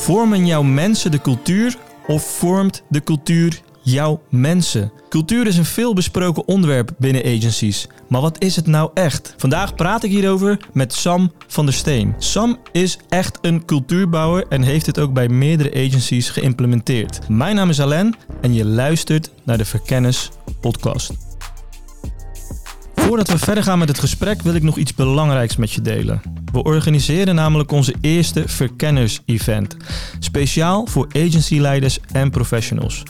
Vormen jouw mensen de cultuur of vormt de cultuur jouw mensen? Cultuur is een veelbesproken onderwerp binnen agencies. Maar wat is het nou echt? Vandaag praat ik hierover met Sam van der Steen. Sam is echt een cultuurbouwer en heeft het ook bij meerdere agencies geïmplementeerd. Mijn naam is Alain en je luistert naar de Verkennis podcast. Voordat we verder gaan met het gesprek wil ik nog iets belangrijks met je delen. We organiseren namelijk onze eerste verkenners-event. Speciaal voor agencyleiders en professionals.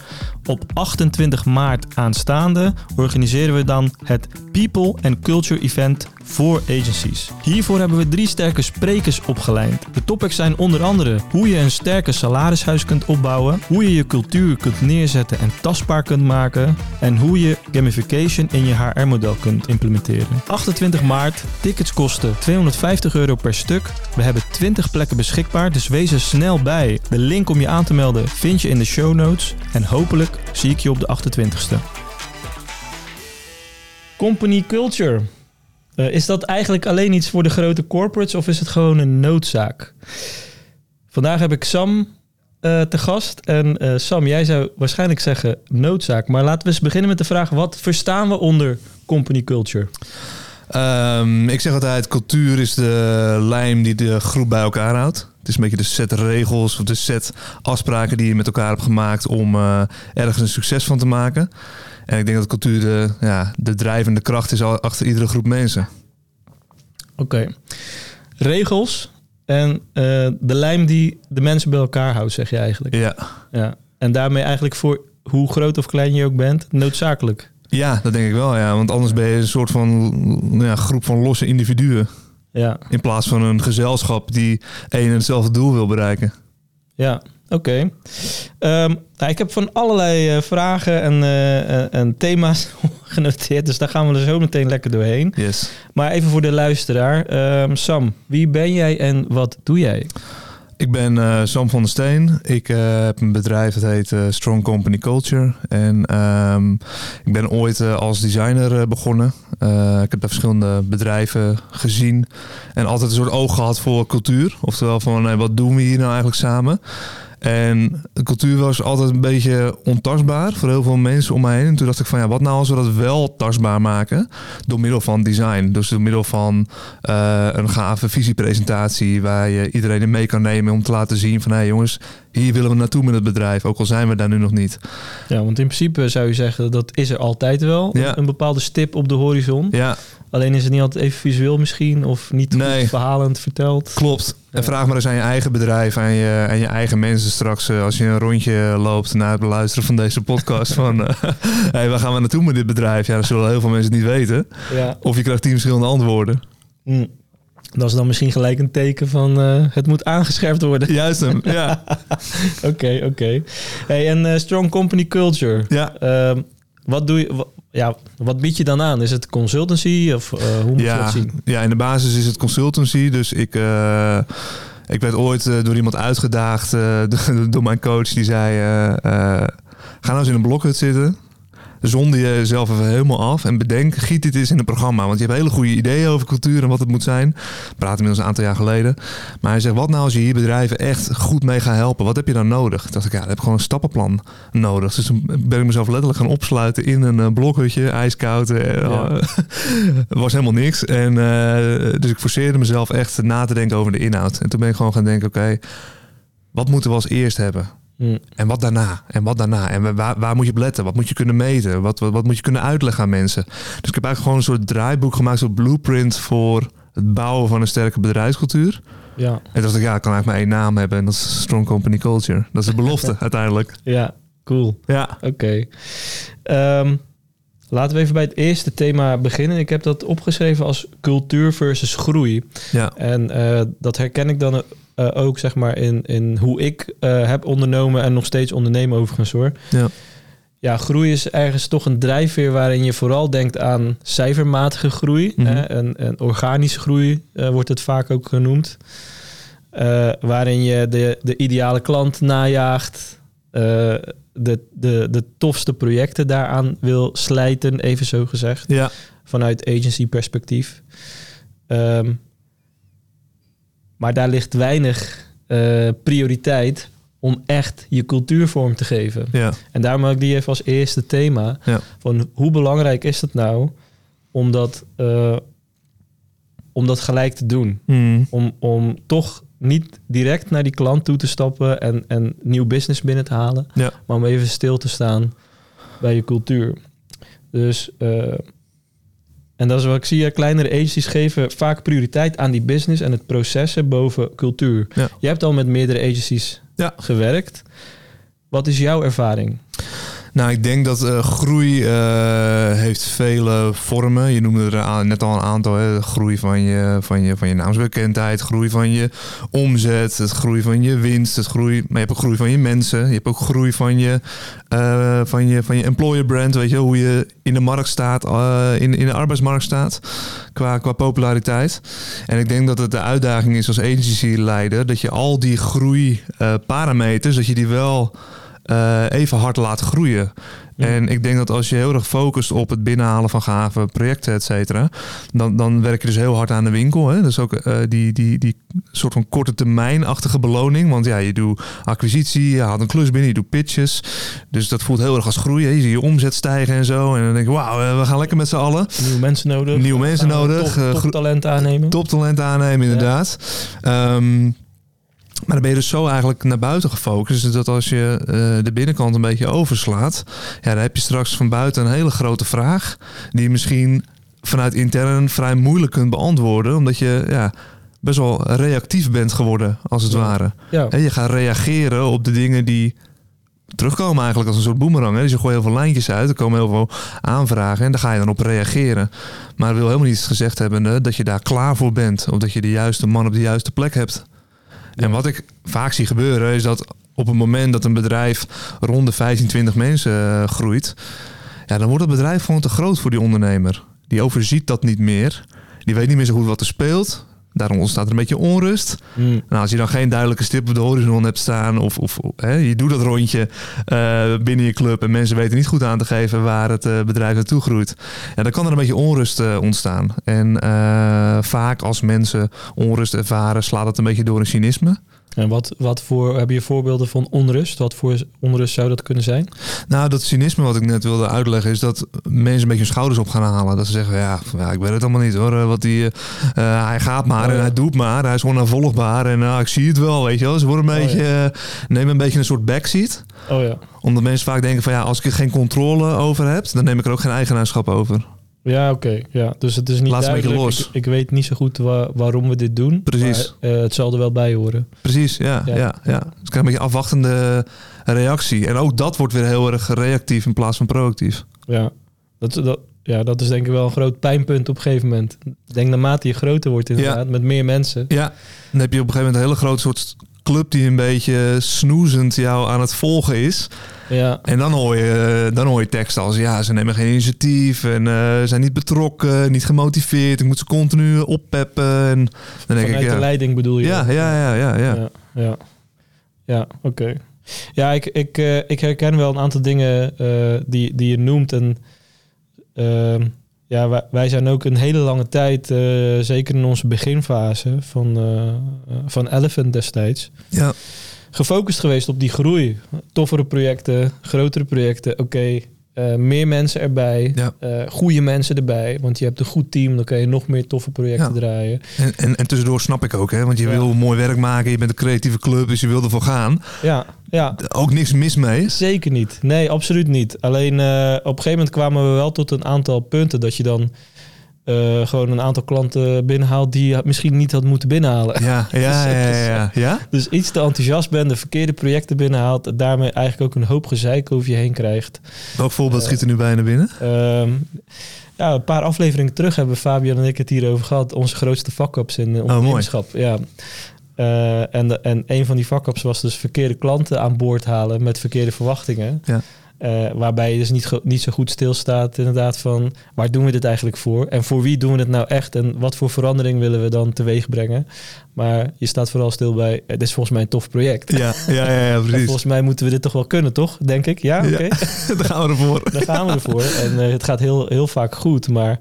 Op 28 maart aanstaande organiseren we dan het People and Culture Event voor agencies. Hiervoor hebben we drie sterke sprekers opgeleid. De topics zijn onder andere hoe je een sterke salarishuis kunt opbouwen, hoe je je cultuur kunt neerzetten en tastbaar kunt maken en hoe je gamification in je HR-model kunt implementeren. 28 maart, tickets kosten 250 euro per stuk. We hebben 20 plekken beschikbaar, dus wees er snel bij. De link om je aan te melden vind je in de show notes en hopelijk zie ik je op de 28ste. Company culture. Uh, is dat eigenlijk alleen iets voor de grote corporates of is het gewoon een noodzaak? Vandaag heb ik Sam uh, te gast. En uh, Sam, jij zou waarschijnlijk zeggen noodzaak. Maar laten we eens beginnen met de vraag: wat verstaan we onder company culture? Um, ik zeg altijd: cultuur is de lijm die de groep bij elkaar houdt. Het is een beetje de set regels of de set afspraken die je met elkaar hebt gemaakt om uh, ergens een succes van te maken. En ik denk dat cultuur de, ja, de drijvende kracht is achter iedere groep mensen. Oké. Okay. Regels en uh, de lijm die de mensen bij elkaar houdt, zeg je eigenlijk. Ja. ja. En daarmee eigenlijk voor hoe groot of klein je ook bent, noodzakelijk. Ja, dat denk ik wel, ja. Want anders ben je een soort van ja, groep van losse individuen. Ja. In plaats van een gezelschap die één en hetzelfde doel wil bereiken. Ja, oké. Okay. Um, nou, ik heb van allerlei uh, vragen en, uh, en thema's genoteerd, dus daar gaan we er zo meteen lekker doorheen. Yes. Maar even voor de luisteraar. Um, Sam, wie ben jij en wat doe jij? Ik ben uh, Sam van der Steen. Ik uh, heb een bedrijf dat heet uh, Strong Company Culture. En um, ik ben ooit als designer begonnen. ik heb bij verschillende bedrijven gezien. En altijd een soort oog gehad voor cultuur. Oftewel van wat doen we hier nou eigenlijk samen? En de cultuur was altijd een beetje ontastbaar voor heel veel mensen om mij heen. En toen dacht ik van ja, wat nou als we dat wel tastbaar maken? Door middel van design. Dus door middel van uh, een gave visiepresentatie waar je iedereen in mee kan nemen om te laten zien van hé hey jongens, hier willen we naartoe met het bedrijf. Ook al zijn we daar nu nog niet. Ja, want in principe zou je zeggen dat is er altijd wel. Ja. Een bepaalde stip op de horizon. Ja. Alleen is het niet altijd even visueel misschien of niet nee. goed verhalend verteld. Klopt. En vraag maar eens aan je eigen bedrijf en je, en je eigen mensen straks uh, als je een rondje loopt na het beluisteren van deze podcast van uh, hey, waar gaan we naartoe met dit bedrijf? Ja, dat zullen heel veel mensen niet weten. Ja. Of je krijgt tien verschillende antwoorden. Mm. Dat is dan misschien gelijk een teken van uh, het moet aangescherpt worden. Juist hem, ja. Oké, oké. Okay, okay. hey, en strong company culture. Ja. Ehm, wat doe je? Ja, wat bied je dan aan? Is het consultancy of uh, hoe moet ja, je dat zien? Ja, in de basis is het consultancy. Dus ik, uh, ik werd ooit uh, door iemand uitgedaagd, door mijn coach. Die zei, ga nou eens in een blokhut zitten. Zonde jezelf even helemaal af en bedenk, giet dit eens in een programma. Want je hebt hele goede ideeën over cultuur en wat het moet zijn. Praat inmiddels een aantal jaar geleden. Maar hij zegt, wat nou als je hier bedrijven echt goed mee gaat helpen? Wat heb je dan nodig? Ik dacht ik, ja, dan heb ik gewoon een stappenplan nodig. Dus toen ben ik mezelf letterlijk gaan opsluiten in een uh, blokhutje, ijskoud. Uh, ja. was helemaal niks. En uh, dus ik forceerde mezelf echt na te denken over de inhoud. En toen ben ik gewoon gaan denken, oké, okay, wat moeten we als eerst hebben? Mm. En wat daarna? En wat daarna? En waar, waar moet je op letten? Wat moet je kunnen meten? Wat, wat, wat moet je kunnen uitleggen aan mensen? Dus ik heb eigenlijk gewoon een soort draaiboek gemaakt, een soort blueprint voor het bouwen van een sterke bedrijfscultuur. Ja. En dacht ik, ja, ik kan eigenlijk maar één naam hebben en dat is Strong Company Culture. Dat is de belofte uiteindelijk. Ja, cool. Ja. Oké. Okay. Um, laten we even bij het eerste thema beginnen. Ik heb dat opgeschreven als cultuur versus groei. Ja. En uh, dat herken ik dan uh, ook zeg maar in, in hoe ik uh, heb ondernomen en nog steeds ondernemen overigens hoor. Ja. Ja, groei is ergens toch een drijfveer waarin je vooral denkt aan cijfermatige groei. Mhm. Hè? En, en organische groei wordt het vaak ook genoemd. waarin je de, de ideale klant najaagt. De, de, de tofste projecten daaraan wil slijten, even zo gezegd. Ja. Vanuit agency perspectief. Um, maar daar ligt weinig eh, prioriteit om echt je cultuur vorm te geven. Ja, En daarom heb ik die even als eerste thema. Ja. Van hoe belangrijk is het nou om dat, eh, om dat gelijk te doen? Mm. Om, om toch niet direct naar die klant toe te stappen en, en nieuw business binnen te halen. Ja. Maar om even stil te staan bij je cultuur. Dus, eh, en dat is wat ik zie, kleinere agencies geven vaak prioriteit aan die business en het processen boven cultuur. Ja. Je hebt al met meerdere agencies gewerkt. Wat is jouw ervaring? Nou, ik denk dat eh, groei eh, heeft vele vormen. Je noemde er net al een aantal. Hè. Groei van je, van, je, van je naamsbekendheid, groei van je omzet, het groei van je winst, het groei, maar je hebt ook groei van je mensen. Je hebt ook groei van je, eh, van je, van je employer brand. Weet je, hoe je in de markt staat, in, in de arbeidsmarkt staat, qua, qua populariteit. En ik denk dat het de uitdaging is als agency-leider, dat je al die groeiparameters, dat je die wel eh, even hard laten groeien. Ja. En ik denk dat als je heel erg focust op het binnenhalen van gave projecten, et cetera, dan, dan werk je dus heel hard aan de winkel. Hè? Dus ook eh, die, die, die soort van korte termijnachtige beloning. Want ja, je doet acquisitie, je haalt een klus binnen, je doet pitches. Dus dat voelt heel erg als groei. Hè? Je ziet je omzet stijgen en zo. En dan denk je, wauw, eh, we gaan lekker met z'n allen. Nieuwe mensen nodig. Nieuwe mensen nodig, Top, eh, top gro- talent aannemen. Aannemen, inderdaad. Ehm, maar dan ben je dus zo eigenlijk naar buiten gefocust. Dus dat als je eh, de binnenkant een beetje overslaat, ja, dan heb je straks van buiten een hele grote vraag. Die je misschien vanuit intern vrij moeilijk kunt beantwoorden. Omdat je ja, best wel reactief bent geworden, als het Ja. ware. Ja. Hè, je gaat reageren op de dingen die terugkomen eigenlijk als een soort boemerang. Hè? Dus je gooit heel veel lijntjes uit, er komen heel veel aanvragen en daar ga je dan op reageren. Maar dat wil helemaal niet gezegd hebben dat je daar klaar voor bent of dat je de juiste man op de juiste plek hebt. En wat ik vaak zie gebeuren is dat op het moment dat een bedrijf rond de 15, 20 mensen eh, groeit, ja, dan wordt het bedrijf gewoon te groot voor die ondernemer. Die overziet dat niet meer. Die weet niet meer zo goed wat er speelt. Daarom ontstaat er een beetje onrust. Mm. Nou, als je dan geen duidelijke stip op de horizon hebt staan, of, of hè, je doet dat rondje eh, binnen je club en mensen weten niet goed aan te geven waar het eh, bedrijf naartoe groeit, ja, dan kan er een beetje onrust eh, ontstaan. En vaak als mensen onrust ervaren, slaat het een beetje door in cynisme. En wat, wat voor, heb je voorbeelden van onrust? Wat voor onrust zou dat kunnen zijn? Nou, dat cynisme wat ik net wilde uitleggen is dat mensen een beetje hun schouders op gaan halen. Dat ze zeggen, ja, ja ik weet het allemaal niet hoor. eh, Wat die, eh, eh, hij gaat maar Oh, ja. en hij doet maar. Hij is gewoon navolgbaar en nou, ik zie het wel, weet je wel. Ze worden een Oh, beetje, nemen een beetje een soort backseat. Oh ja. Omdat mensen vaak denken van ja, als ik er geen controle over heb, dan neem ik er ook geen eigenaarschap over. Ja, oké. Ja, dus het is niet Laat duidelijk. los. Ik, ik weet niet zo goed wa- waarom we dit doen. Precies. Maar, eh, het zal er wel bij horen. Precies, ja. Ja. ja. ja, Dus ik krijg een beetje afwachtende reactie. En ook dat wordt weer heel erg reactief in plaats van proactief. Ja. Dat, dat, ja, dat is denk ik wel een groot pijnpunt op een gegeven moment. Ik denk naarmate je groter wordt inderdaad, met meer mensen. Ja, dan heb je op een gegeven moment een hele grote soort club die een beetje snoezend jou aan het volgen is. Ja, En dan hoor je, dan hoor je teksten als ja, ze nemen geen initiatief en eh, zijn niet betrokken, niet gemotiveerd. Ik moet ze continu oppeppen. En dan denk vanuit ik, de ja, leiding bedoel je? ja, ja, ja, ja, ja. Ja, ja. Ja, oké. Ja, ik, ik, eh, ik herken wel een aantal dingen eh, die, die je noemt. En ehm, ja, wij, wij zijn ook een hele lange tijd, eh, zeker in onze beginfase van, eh, van Elephant destijds, ja. gefocust geweest op die groei. Toffere projecten, grotere projecten, oké. Eh, meer mensen erbij, Ja. eh, goede mensen erbij. Want je hebt een goed team, dan kan je nog meer toffe projecten Ja. draaien. En, en, en tussendoor snap ik ook, hè, want je Ja. wil mooi werk maken, je bent een creatieve club, dus je wil ervoor gaan. Ja, ja. Ook niks mis mee. Zeker niet. Nee, absoluut niet. Alleen eh, op een gegeven moment kwamen we wel tot een aantal punten dat je dan eh, gewoon een aantal klanten binnenhaalt die je misschien niet had moeten binnenhalen. Ja, ja, ja, ja, ja. ja? Dus iets te enthousiast bent, de verkeerde projecten binnenhaalt, en daarmee eigenlijk ook een hoop gezeik over je heen krijgt. Welk voorbeeld Eh, schiet er nu bijna binnen? Ehm, ja, een paar afleveringen terug hebben Fabian en ik het hierover gehad. Onze grootste fuck-ups in uh, mooi. ondernemerschap. ja. Eh, en, de- en een van die fuck-ups was dus verkeerde klanten aan boord halen met verkeerde verwachtingen. Ja. Eh, waarbij je dus niet, niet zo goed stilstaat inderdaad van waar doen we dit eigenlijk voor? En voor wie doen we het nou echt? En wat voor verandering willen we dan teweeg brengen? Maar je staat vooral stil bij, eh, dit is volgens mij een tof project. Ja, ja, ja, ja En precies. volgens mij moeten we dit toch wel kunnen, toch? Denk ik. Ja, oké. Ja. Daar gaan we ervoor. Daar gaan we ervoor. En eh, het gaat heel, heel vaak goed. Maar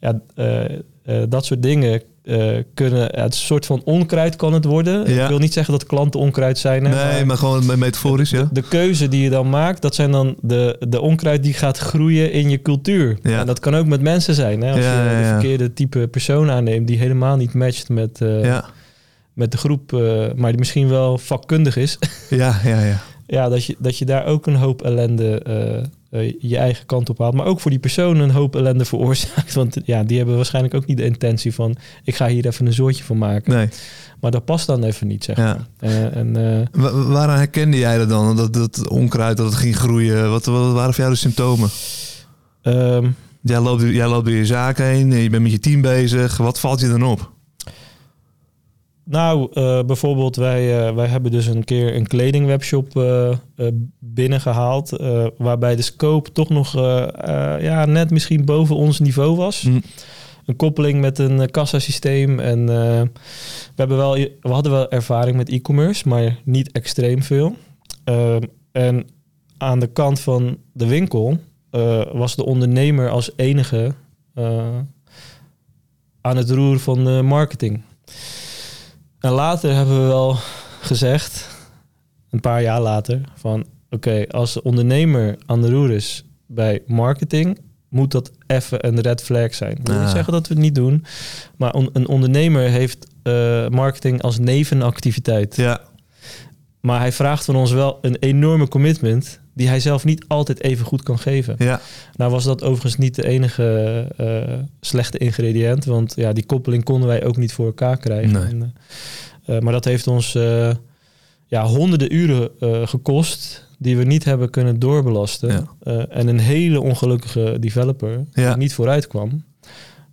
ja, eh, eh, dat soort dingen eh, kunnen, ja, het is een soort van onkruid kan het worden. Ja. Ik wil niet zeggen dat klanten onkruid zijn. Hè, nee, maar gewoon metaforisch, ja. de keuze die je dan maakt, dat zijn dan de, de onkruid die gaat groeien in je cultuur. Ja. En dat kan ook met mensen zijn. Hè? Als je de verkeerde type persoon aanneemt die helemaal niet matcht met, Ja, met de groep, eh, maar die misschien wel vakkundig is. ja, ja. ja. ja, dat je, dat je daar ook een hoop ellende eh, je eigen kant op haalt. Maar ook voor die persoon een hoop ellende veroorzaakt. Want ja, die hebben waarschijnlijk ook niet de intentie van... ik ga hier even een zoortje van maken. Nee. Maar dat past dan even niet, zeg Ja. maar. Eh, en, eh, Wa- Waaraan herkende jij dat dan? Dat, dat onkruid, dat het ging groeien. Wat, wat waren voor jou de symptomen? ehm, Jij loopt, jij loopt door je zaak heen, je bent met je team bezig. Wat valt je dan op? Nou, eh, bijvoorbeeld, wij, eh, wij hebben dus een keer een kledingwebshop eh, binnengehaald. eh, waarbij de scope toch nog ja, net misschien boven ons niveau was. Hm. Een koppeling met een kassasysteem. En we, hebben wel, we hadden wel ervaring met e-commerce, maar niet extreem veel. En aan de kant van de winkel was de ondernemer als enige aan het roer van de marketing. En later hebben we wel gezegd, een paar jaar later, van oké, als de ondernemer aan de roer is bij marketing, moet dat even een red flag zijn. Ik wil niet Ah. zeggen dat we het niet doen, maar on- een ondernemer heeft eh, marketing als nevenactiviteit. Ja, Maar hij vraagt van ons wel een enorme commitment die hij zelf niet altijd even goed kan geven. ja, Nou was dat overigens niet de enige eh, slechte ingrediënt, want ja, die koppeling konden wij ook niet voor elkaar krijgen. Nee. En, eh, eh, maar dat heeft ons ja, honderden uren gekost die we niet hebben kunnen doorbelasten. Ja. En een hele ongelukkige developer Ja. die niet vooruit kwam.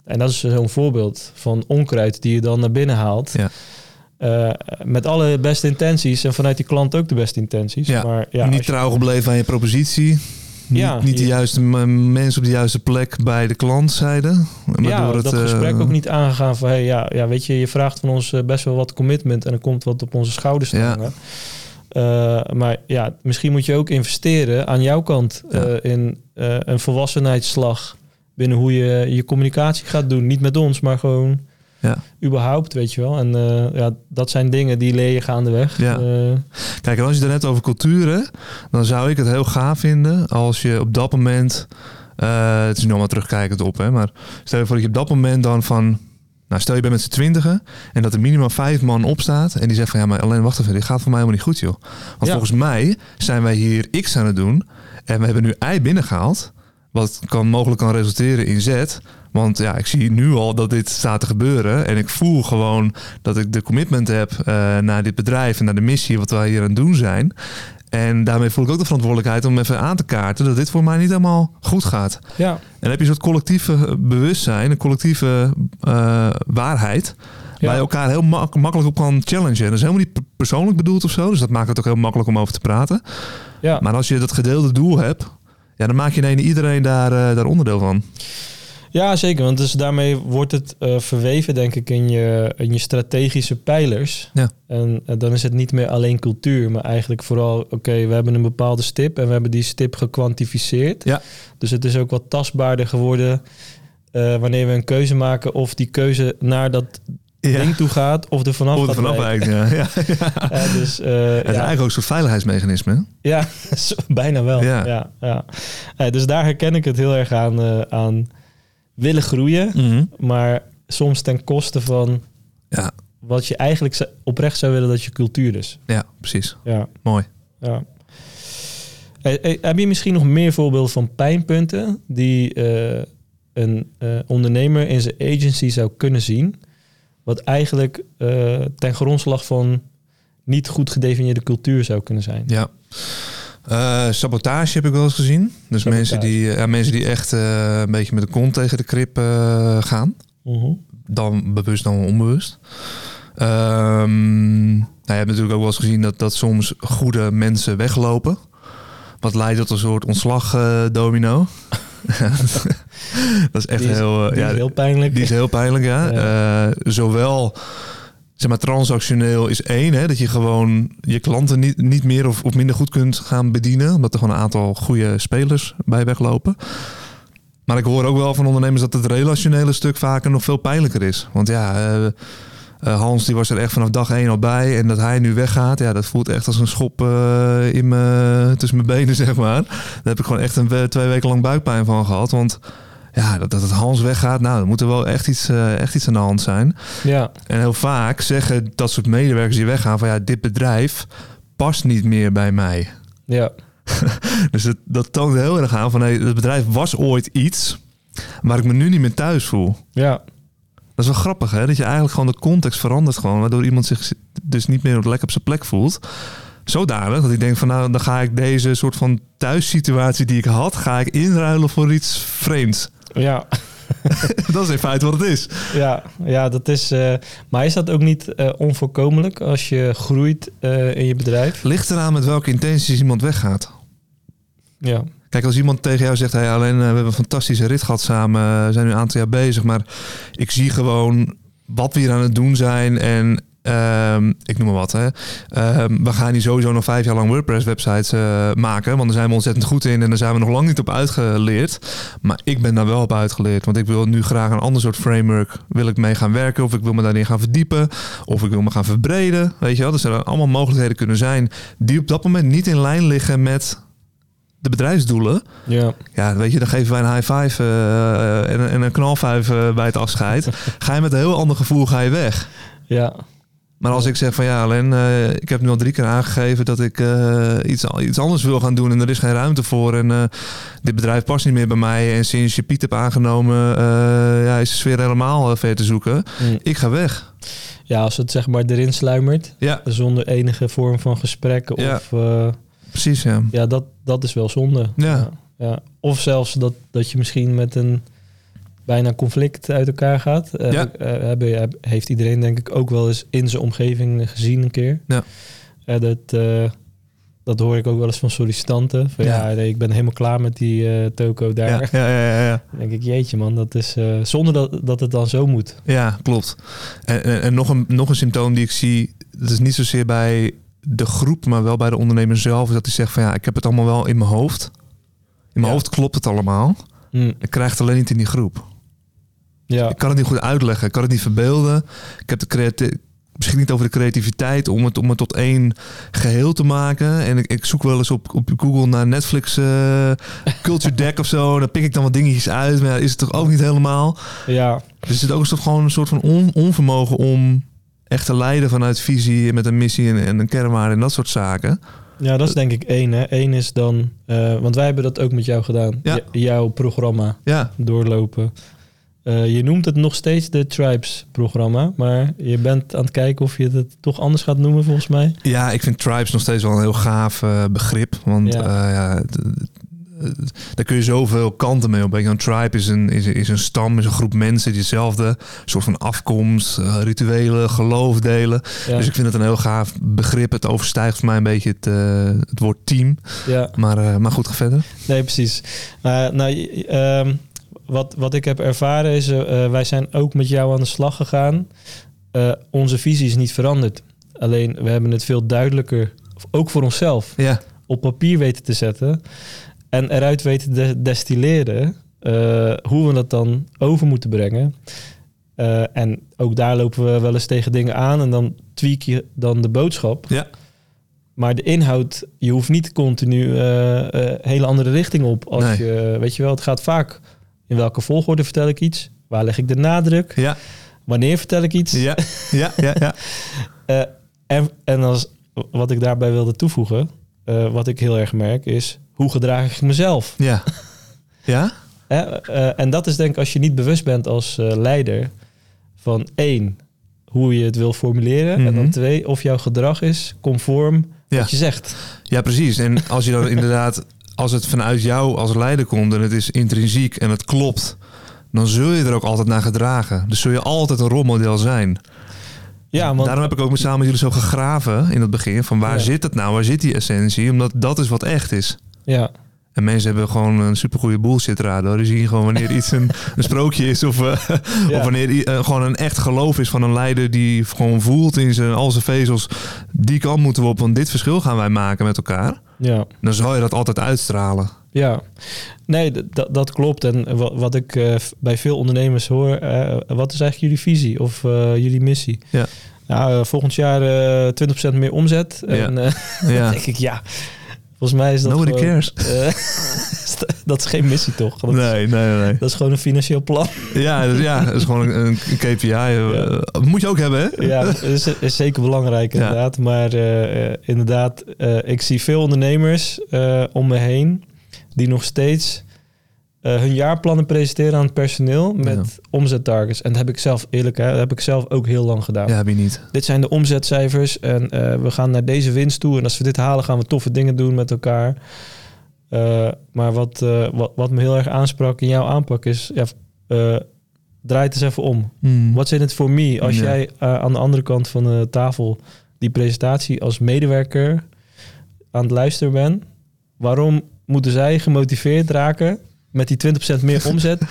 En dat is zo'n voorbeeld van onkruid die je dan naar binnen haalt. Ja. Eh, met alle beste intenties en vanuit die klant ook de beste intenties. Ja. Maar ja, niet je- trouw gebleven aan je propositie. Ja, niet, niet de juiste mensen op de juiste plek bij de klantzijde. Maar ja, door het, dat eh, gesprek ook niet aangegaan van... Hey, ja, ja, weet je, je vraagt van ons eh, best wel wat commitment... en er komt wat op onze schouders te hangen. Eh, maar ja, misschien moet je ook investeren aan jouw kant... Eh, in eh, een volwassenheidsslag... binnen hoe je je communicatie gaat doen. Niet met ons, maar gewoon Ja. überhaupt, weet je wel. En eh, ja, dat zijn dingen die leer je gaandeweg. Ja. Eh, Kijk, en als je het net over cultuur hebt, dan zou ik het heel gaaf vinden als je op dat moment, eh, het is nu allemaal terugkijkend op, hè, maar stel je voor dat je op dat moment dan van, nou stel je bent met z'n twintigen en dat er minimaal vijf man opstaat en die zegt van ja, maar alleen wacht even, dit gaat voor mij helemaal niet goed joh. Want Ja. volgens mij zijn wij hier X aan het doen en we hebben nu Y binnengehaald, wat kan mogelijk kan resulteren in Z. Want ja, ik zie nu al dat dit staat te gebeuren. En ik voel gewoon dat ik de commitment heb eh, naar dit bedrijf en naar de missie wat wij hier aan het doen zijn. En daarmee voel ik ook de verantwoordelijkheid om even aan te kaarten dat dit voor mij niet helemaal goed gaat. ja, En dan heb je een soort collectieve eh, bewustzijn, een collectieve eh, waarheid. Ja. Waar je elkaar heel mak- makkelijk op kan challengen. En dat is helemaal niet per- persoonlijk bedoeld of zo. Dus dat maakt het ook heel makkelijk om over te praten. ja. Maar als je dat gedeelde doel hebt, ja, dan maak je ineens iedereen daar, daar onderdeel van. Ja, zeker. Want dus daarmee wordt het eh, verweven, denk ik, in je, in je strategische pijlers. Ja. En eh, dan is het niet meer alleen cultuur, maar eigenlijk vooral, oké, we hebben een bepaalde stip en we hebben die stip gekwantificeerd. Ja. Dus het is ook wat tastbaarder geworden eh, wanneer we een keuze maken of die keuze naar dat ding toe gaat of er vanaf Of er vanaf wijkt, ja. ja. Dus, Het is eigenlijk ook soort veiligheidsmechanisme. hè? ja, bijna wel. Ja. Ja. Ja, dus daar herken ik het heel erg aan, aan willen groeien. Maar soms ten koste van Ja, wat je eigenlijk oprecht zou willen dat je cultuur is. ja, precies. Ja, Mooi. ja. Hey, hey, heb je misschien nog meer voorbeelden van pijnpunten die eh, een eh, ondernemer in zijn agency zou kunnen zien, wat eigenlijk eh, ten grondslag van niet goed gedefinieerde cultuur zou kunnen zijn? Ja. Eh, sabotage heb ik wel eens gezien. Dus Sabotage. mensen die, ja, mensen die echt eh, een beetje met de kont tegen de krip eh, gaan. Mhm. Dan bewust dan onbewust. Ehm, nou, je hebt natuurlijk ook wel eens gezien dat, dat soms goede mensen weglopen. Wat leidt tot een soort ontslagdomino. dat is echt is- heel... eh, ja, heel pijnlijk. Die is heel pijnlijk, ja. Eh, zowel maar, transactioneel is één, hè, dat je gewoon je klanten niet, niet meer of, of minder goed kunt gaan bedienen, omdat er gewoon een aantal goede spelers bij weglopen. Maar ik hoor ook wel van ondernemers dat het relationele stuk vaker nog veel pijnlijker is. Want ja, eh, eh, Hans die was er echt vanaf dag één al bij. En dat hij nu weggaat, ja, dat voelt echt als een schop eh, in me, tussen mijn benen, zeg maar. Daar heb ik gewoon echt een, we- twee weken lang buikpijn van gehad. Want ja, dat, dat het Hans weggaat, nou, dan moet er wel echt iets, eh, echt iets aan de hand zijn. Ja, En heel vaak zeggen dat soort medewerkers die weggaan van ja, dit bedrijf past niet meer bij mij. ja, Dus het, dat toont heel erg aan van hey, het bedrijf was ooit iets waar ik me nu niet meer thuis voel. ja. Dat is wel grappig hè, dat je eigenlijk gewoon de context verandert gewoon, waardoor iemand zich dus niet meer lekker op zijn plek voelt. Zodanig dat ik denk van nou, dan ga ik deze soort van thuissituatie die ik had, ga ik inruilen voor iets vreemds. Ja, dat is in feite wat het is. ja, ja, dat is. eh, maar is dat ook niet eh, onvoorkomelijk als je groeit eh, in je bedrijf? Ligt eraan met welke intenties iemand weggaat. Ja, Kijk, als iemand tegen jou zegt, hey, alleen we hebben een fantastische rit gehad samen, we zijn nu een aantal jaar bezig, maar ik zie gewoon wat we hier aan het doen zijn en ehm, ik noem maar wat, hè. Ehm, we gaan hier sowieso nog vijf jaar lang WordPress-websites eh, maken, want daar zijn we ontzettend goed in en daar zijn we nog lang niet op uitgeleerd. Maar ik ben daar wel op uitgeleerd, want ik wil nu graag een ander soort framework, wil ik mee gaan werken of ik wil me daarin gaan verdiepen of ik wil me gaan verbreden, weet je wel. Dus er zijn allemaal mogelijkheden kunnen zijn die op dat moment niet in lijn liggen met de bedrijfsdoelen. ja, Ja, weet je, dan geven wij een high five eh, en, een- en een knalvijf eh, bij het afscheid. ga je met een heel ander gevoel ga je weg. ja, Maar als ik zeg van ja, alleen eh, ik heb nu al drie keer aangegeven dat ik eh, iets, iets anders wil gaan doen en er is geen ruimte voor. En eh, dit bedrijf past niet meer bij mij. En sinds je Piet hebt aangenomen, ja, is de sfeer helemaal ver te zoeken. Mm. Ik ga weg. ja, als het zeg maar erin sluimert, Ja, zonder enige vorm van gesprek Ja. of precies ja. ja, dat, dat is wel zonde. Ja, ja. Of zelfs dat, dat je misschien met een bijna conflict uit elkaar gaat. Eh, Ja. eh, hebben, heb- heeft iedereen denk ik ook wel eens in zijn omgeving gezien een keer. Ja. Eh, dat, dat hoor ik ook wel eens van sollicitanten. Van, ja. Ik ben helemaal klaar met die eh, toko daar. Ja, ja, ja, ja, denk ik, jeetje man, dat is zonder dat, dat het dan zo moet. Ja, klopt. En, en, en nog, een, nog een symptoom die ik zie, dat is niet zozeer bij de groep, maar wel bij de ondernemer zelf, is dat hij zegt van ja, ik heb het allemaal wel in mijn hoofd. In mijn hoofd klopt het allemaal. Hm, Ik krijg het alleen niet in die groep. Ja, Ik kan het niet goed uitleggen, ik kan het niet verbeelden. Ik heb de creati- misschien niet over de creativiteit om het, om het tot één geheel te maken. En ik, ik zoek wel eens op, op Google naar Netflix eh, Culture Deck of zo. Dan pik ik dan wat dingetjes uit, maar ja, is het toch ook niet helemaal. ja, Dus er zit ook een soort, gewoon een soort van on- onvermogen om echt te leiden vanuit visie met een missie en, en een kernwaarde en dat soort zaken. ja, dat is denk ik één. Hè. Eén is dan, eh, want wij hebben dat ook met jou gedaan. Ja. Jouw programma. Ja, doorlopen. Eh, je noemt het nog steeds de Tribes-programma, maar je bent aan het kijken of je het toch anders gaat noemen, volgens mij. ja ik vind tribes nog steeds wel een heel gaaf eh, begrip. Want Ja. d- daar kun je zoveel kanten mee op. Een tribe is een, is, is een stam, is een groep mensen die dezelfde soort van afkomst, eh, rituelen, geloof delen. Ja, Dus ik vind het een heel gaaf begrip. Het overstijgt voor mij een beetje het, eh, het woord team. ja. Maar, eh, maar goed, ga verder. nee, precies. Eh, nou, ehm, wat, wat ik heb ervaren is, eh, eh, wij zijn ook met jou aan de slag gegaan. Eh, onze visie is niet veranderd. Alleen, we hebben het veel duidelijker, ook voor onszelf, Ja, op papier weten te zetten. En eruit weten te destilleren hoe we dat dan over moeten brengen. En ook daar lopen we wel eens tegen dingen aan en dan tweak je dan de boodschap. ja, Maar de inhoud, je hoeft niet continu eh, hele andere richting op. Als Nee. je, weet je wel, het gaat vaak in welke volgorde vertel ik iets? Waar leg ik de nadruk? ja, Wanneer vertel ik iets? ja, ja, ja, ja. Eh, en, en als, wat ik daarbij wilde toevoegen, eh, wat ik heel erg merk, is hoe gedraag ik mezelf? Ja. Ja? Eh, en dat is denk ik als je niet bewust bent als leider van één, hoe je het wil formuleren. En dan Mhm. twee, of jouw gedrag is conform Ja. wat je zegt. Ja, precies. En als je dan inderdaad, als het vanuit jou als leider komt en het is intrinsiek en het klopt, dan zul je er ook altijd naar gedragen. Dus zul je altijd een rolmodel zijn. Ja, want Daarom heb ik ook met samen met jullie zo gegraven in het begin van waar Ja. zit het nou, waar zit die essentie? Omdat dat is wat echt is. ja, En mensen hebben gewoon een supergoeie bullshit radar. Die zien gewoon wanneer iets een, een sprookje is of, eh, Ja. of wanneer eh, gewoon een echt geloof is van een leider die gewoon voelt in zijn, al zijn vezels. Die kant moeten we op, want dit verschil gaan wij maken met elkaar. ja, Dan zal je dat altijd uitstralen. Ja, nee, dat- klopt. En wa- wat ik eh, bij veel ondernemers hoor, wat is eigenlijk jullie visie of jullie missie? Ja. Nou, volgend jaar eh 20% meer omzet. Ja. En Ja. dan denk ik, ja, volgens mij is dat Nobody gewoon, cares. eh, dat is geen missie toch? Dat, Nee, nee, nee. nee. dat is gewoon een financieel plan. Ja, dus ja, dat is gewoon een, een KPI. eh, Moet je ook hebben, hè? Ja, dat is, is zeker belangrijk Ja. inderdaad. Maar eh, inderdaad, ik zie veel ondernemers om me heen die nog steeds eh, hun jaarplannen presenteren aan het personeel met Ja. omzettargets. En dat heb ik zelf eerlijk, hè, dat heb ik zelf ook heel lang gedaan. Ja, heb je niet. Dit zijn de omzetcijfers en eh, we gaan naar deze winst toe. En als we dit halen, gaan we toffe dingen doen met elkaar. Eh, maar wat, wat, wat me heel erg aansprak in jouw aanpak is, ja, draai het eens even om. Hmm. What's in it for me? Als Ja. jij aan de andere kant van de tafel die presentatie als medewerker aan het luisteren bent, waarom moeten zij gemotiveerd raken met die 20% meer omzet?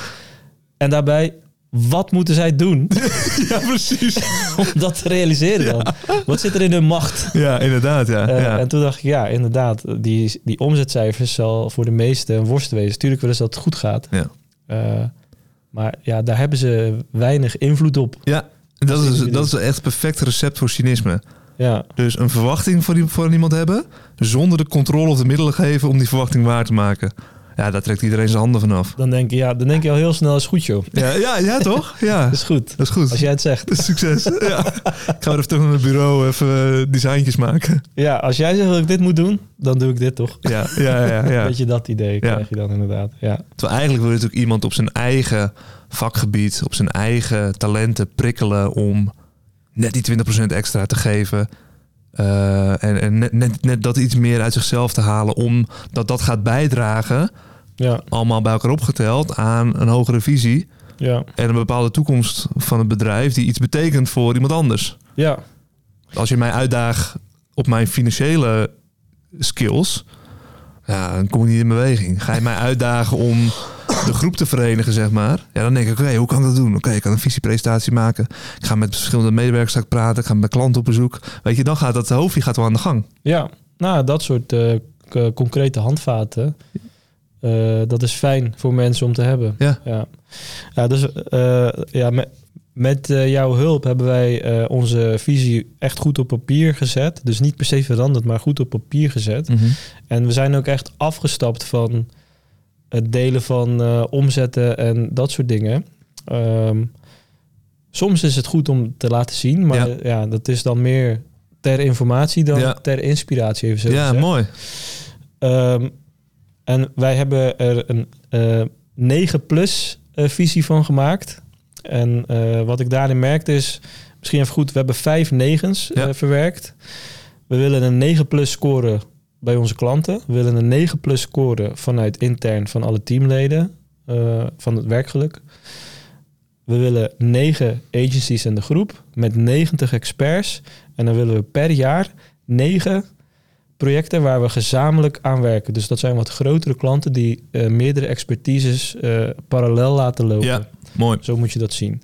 en daarbij, wat moeten zij doen Ja, precies. om dat te realiseren dan? Wat zit er in hun macht? Ja, inderdaad, ja. Eh, ja. En toen dacht ik, ja, inderdaad, die, die omzetcijfers zal voor de meesten een worst wezen. Tuurlijk willen ze dat het goed gaat. Ja. Eh, maar ja, daar hebben ze weinig invloed op. ja, dat is, dat is echt het perfecte recept voor cynisme. Ja, Dus een verwachting voor, die- voor iemand hebben, zonder de controle of de middelen geven om die verwachting waar te maken. Ja, daar trekt iedereen zijn handen vanaf. dan denk je, ja, dan denk je al heel snel, is goed joh. Ja, ja, ja toch? Ja, Dat is goed. dat is goed. Als jij het zegt. Dat is succes. Ja. Ik ga even terug naar het bureau, even eh, designtjes maken. Ja, als jij zegt dat ik dit moet doen, dan doe ik dit toch. Ja, ja, ja. ja. Weet je, dat idee krijg je dan inderdaad. Ja, Terwijl eigenlijk wil je natuurlijk iemand op zijn eigen vakgebied, op zijn eigen talenten prikkelen om net die 20% extra te geven. Eh, en en net, net, net dat iets meer uit zichzelf te halen, omdat dat gaat bijdragen, ja, allemaal bij elkaar opgeteld, aan een hogere visie ja. en een bepaalde toekomst van het bedrijf die iets betekent voor iemand anders. ja. Als je mij uitdaagt op mijn financiële skills, ja, dan kom ik niet in beweging. Ga je mij uitdagen om de groep te verenigen, zeg maar. Ja, dan denk ik, oké, hoe kan ik dat doen? Oké, ik kan een visiepresentatie maken. Ik ga met verschillende medewerkers praten. Ik ga met klanten op bezoek. Weet je, dan gaat dat hoofdje gaat wel aan de gang. Ja, nou, dat soort eh, concrete handvaten, eh, dat is fijn voor mensen om te hebben. Ja. Ja, ja dus eh, ja, met, met jouw hulp hebben wij onze visie echt goed op papier gezet. Dus niet per se veranderd, maar goed op papier gezet. En we zijn ook echt afgestapt van het delen van eh, omzetten en dat soort dingen. Ehm, soms is het goed om te laten zien, maar Ja. ja, dat is dan meer ter informatie dan Ja. ter inspiratie. Even zo Ja, gezegd. mooi. Ehm, en wij hebben er een eh 9 plus eh, visie van gemaakt. En wat ik daarin merkte is, misschien even goed, we hebben vijf negens Ja. verwerkt. We willen een 9 plus scoren bij onze klanten. We willen een 9 plus scoren vanuit intern van alle teamleden eh, van het werkgeluk. We willen 9 agencies in de groep met 90 experts. En dan willen we per jaar 9 projecten waar we gezamenlijk aan werken. Dus dat zijn wat grotere klanten die eh, meerdere expertises eh, parallel laten lopen. Ja, mooi. Zo moet je dat zien.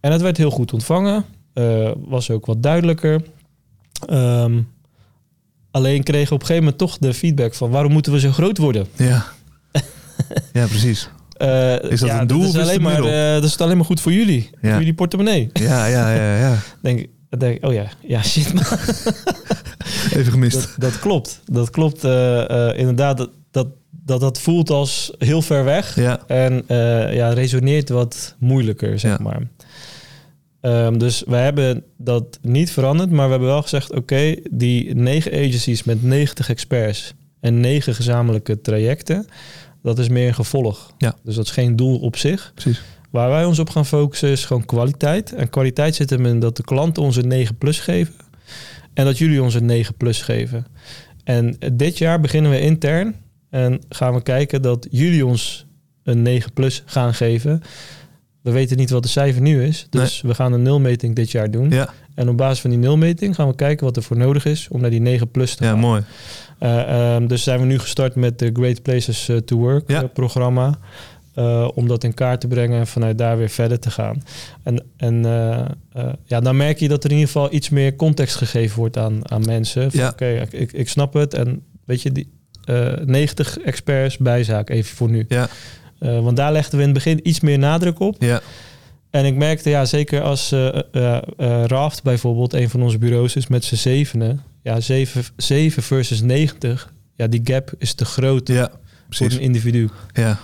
En het werd heel goed ontvangen. was ook wat duidelijker. Ehm, alleen kregen we op een gegeven moment toch de feedback van... waarom moeten we zo groot worden? Ja. ja, precies. Eh, Is dat ja, een doel dat of is is het alleen een maar, eh, dat is alleen maar goed voor jullie. Ja. Voor jullie portemonnee. Ja, ja, ja, ja. denk, denk oh ja, ja shit man. Even gemist. Dat, dat klopt. Dat klopt eh, inderdaad. Dat, dat, dat dat voelt als heel ver weg. Ja, En ja, resoneert wat moeilijker, zeg Ja. maar. Ehm, dus we hebben dat niet veranderd, maar we hebben wel gezegd: oké, die negen agencies met 90 experts en negen gezamenlijke trajecten, dat is meer een gevolg. Ja. Dus dat is geen doel op zich. precies. Waar wij ons op gaan focussen is gewoon kwaliteit. En kwaliteit zit hem in dat de klanten ons een 9 plus geven. En dat jullie ons een 9 plus geven. En dit jaar beginnen we intern. En gaan we kijken dat jullie ons een 9 plus gaan geven. We weten niet wat de cijfer nu is. Dus we gaan een nulmeting dit jaar doen. Ja, En op basis van die nulmeting gaan we kijken wat er voor nodig is om naar die 9 plus te ja gaan. mooi. Eh, ehm, dus zijn we nu gestart met de Great Places eh, to Work Ja. eh, programma. om dat in kaart te brengen en vanuit daar weer verder te gaan. En, en ja, dan merk je dat er in ieder geval iets meer context gegeven wordt aan, aan mensen. Ja. Oké, ik, ik, ik snap het. En weet je, die, eh, 90 experts bijzaak, even voor nu. Ja. Eh, want daar legden we in het begin iets meer nadruk op. Ja. En ik merkte, ja, zeker als eh, eh, Raft bijvoorbeeld, een van onze bureaus is met z'n zevenen. Ja, 7, 7 versus 90. Ja, die gap is te groot Ja, voor een individu. Ja.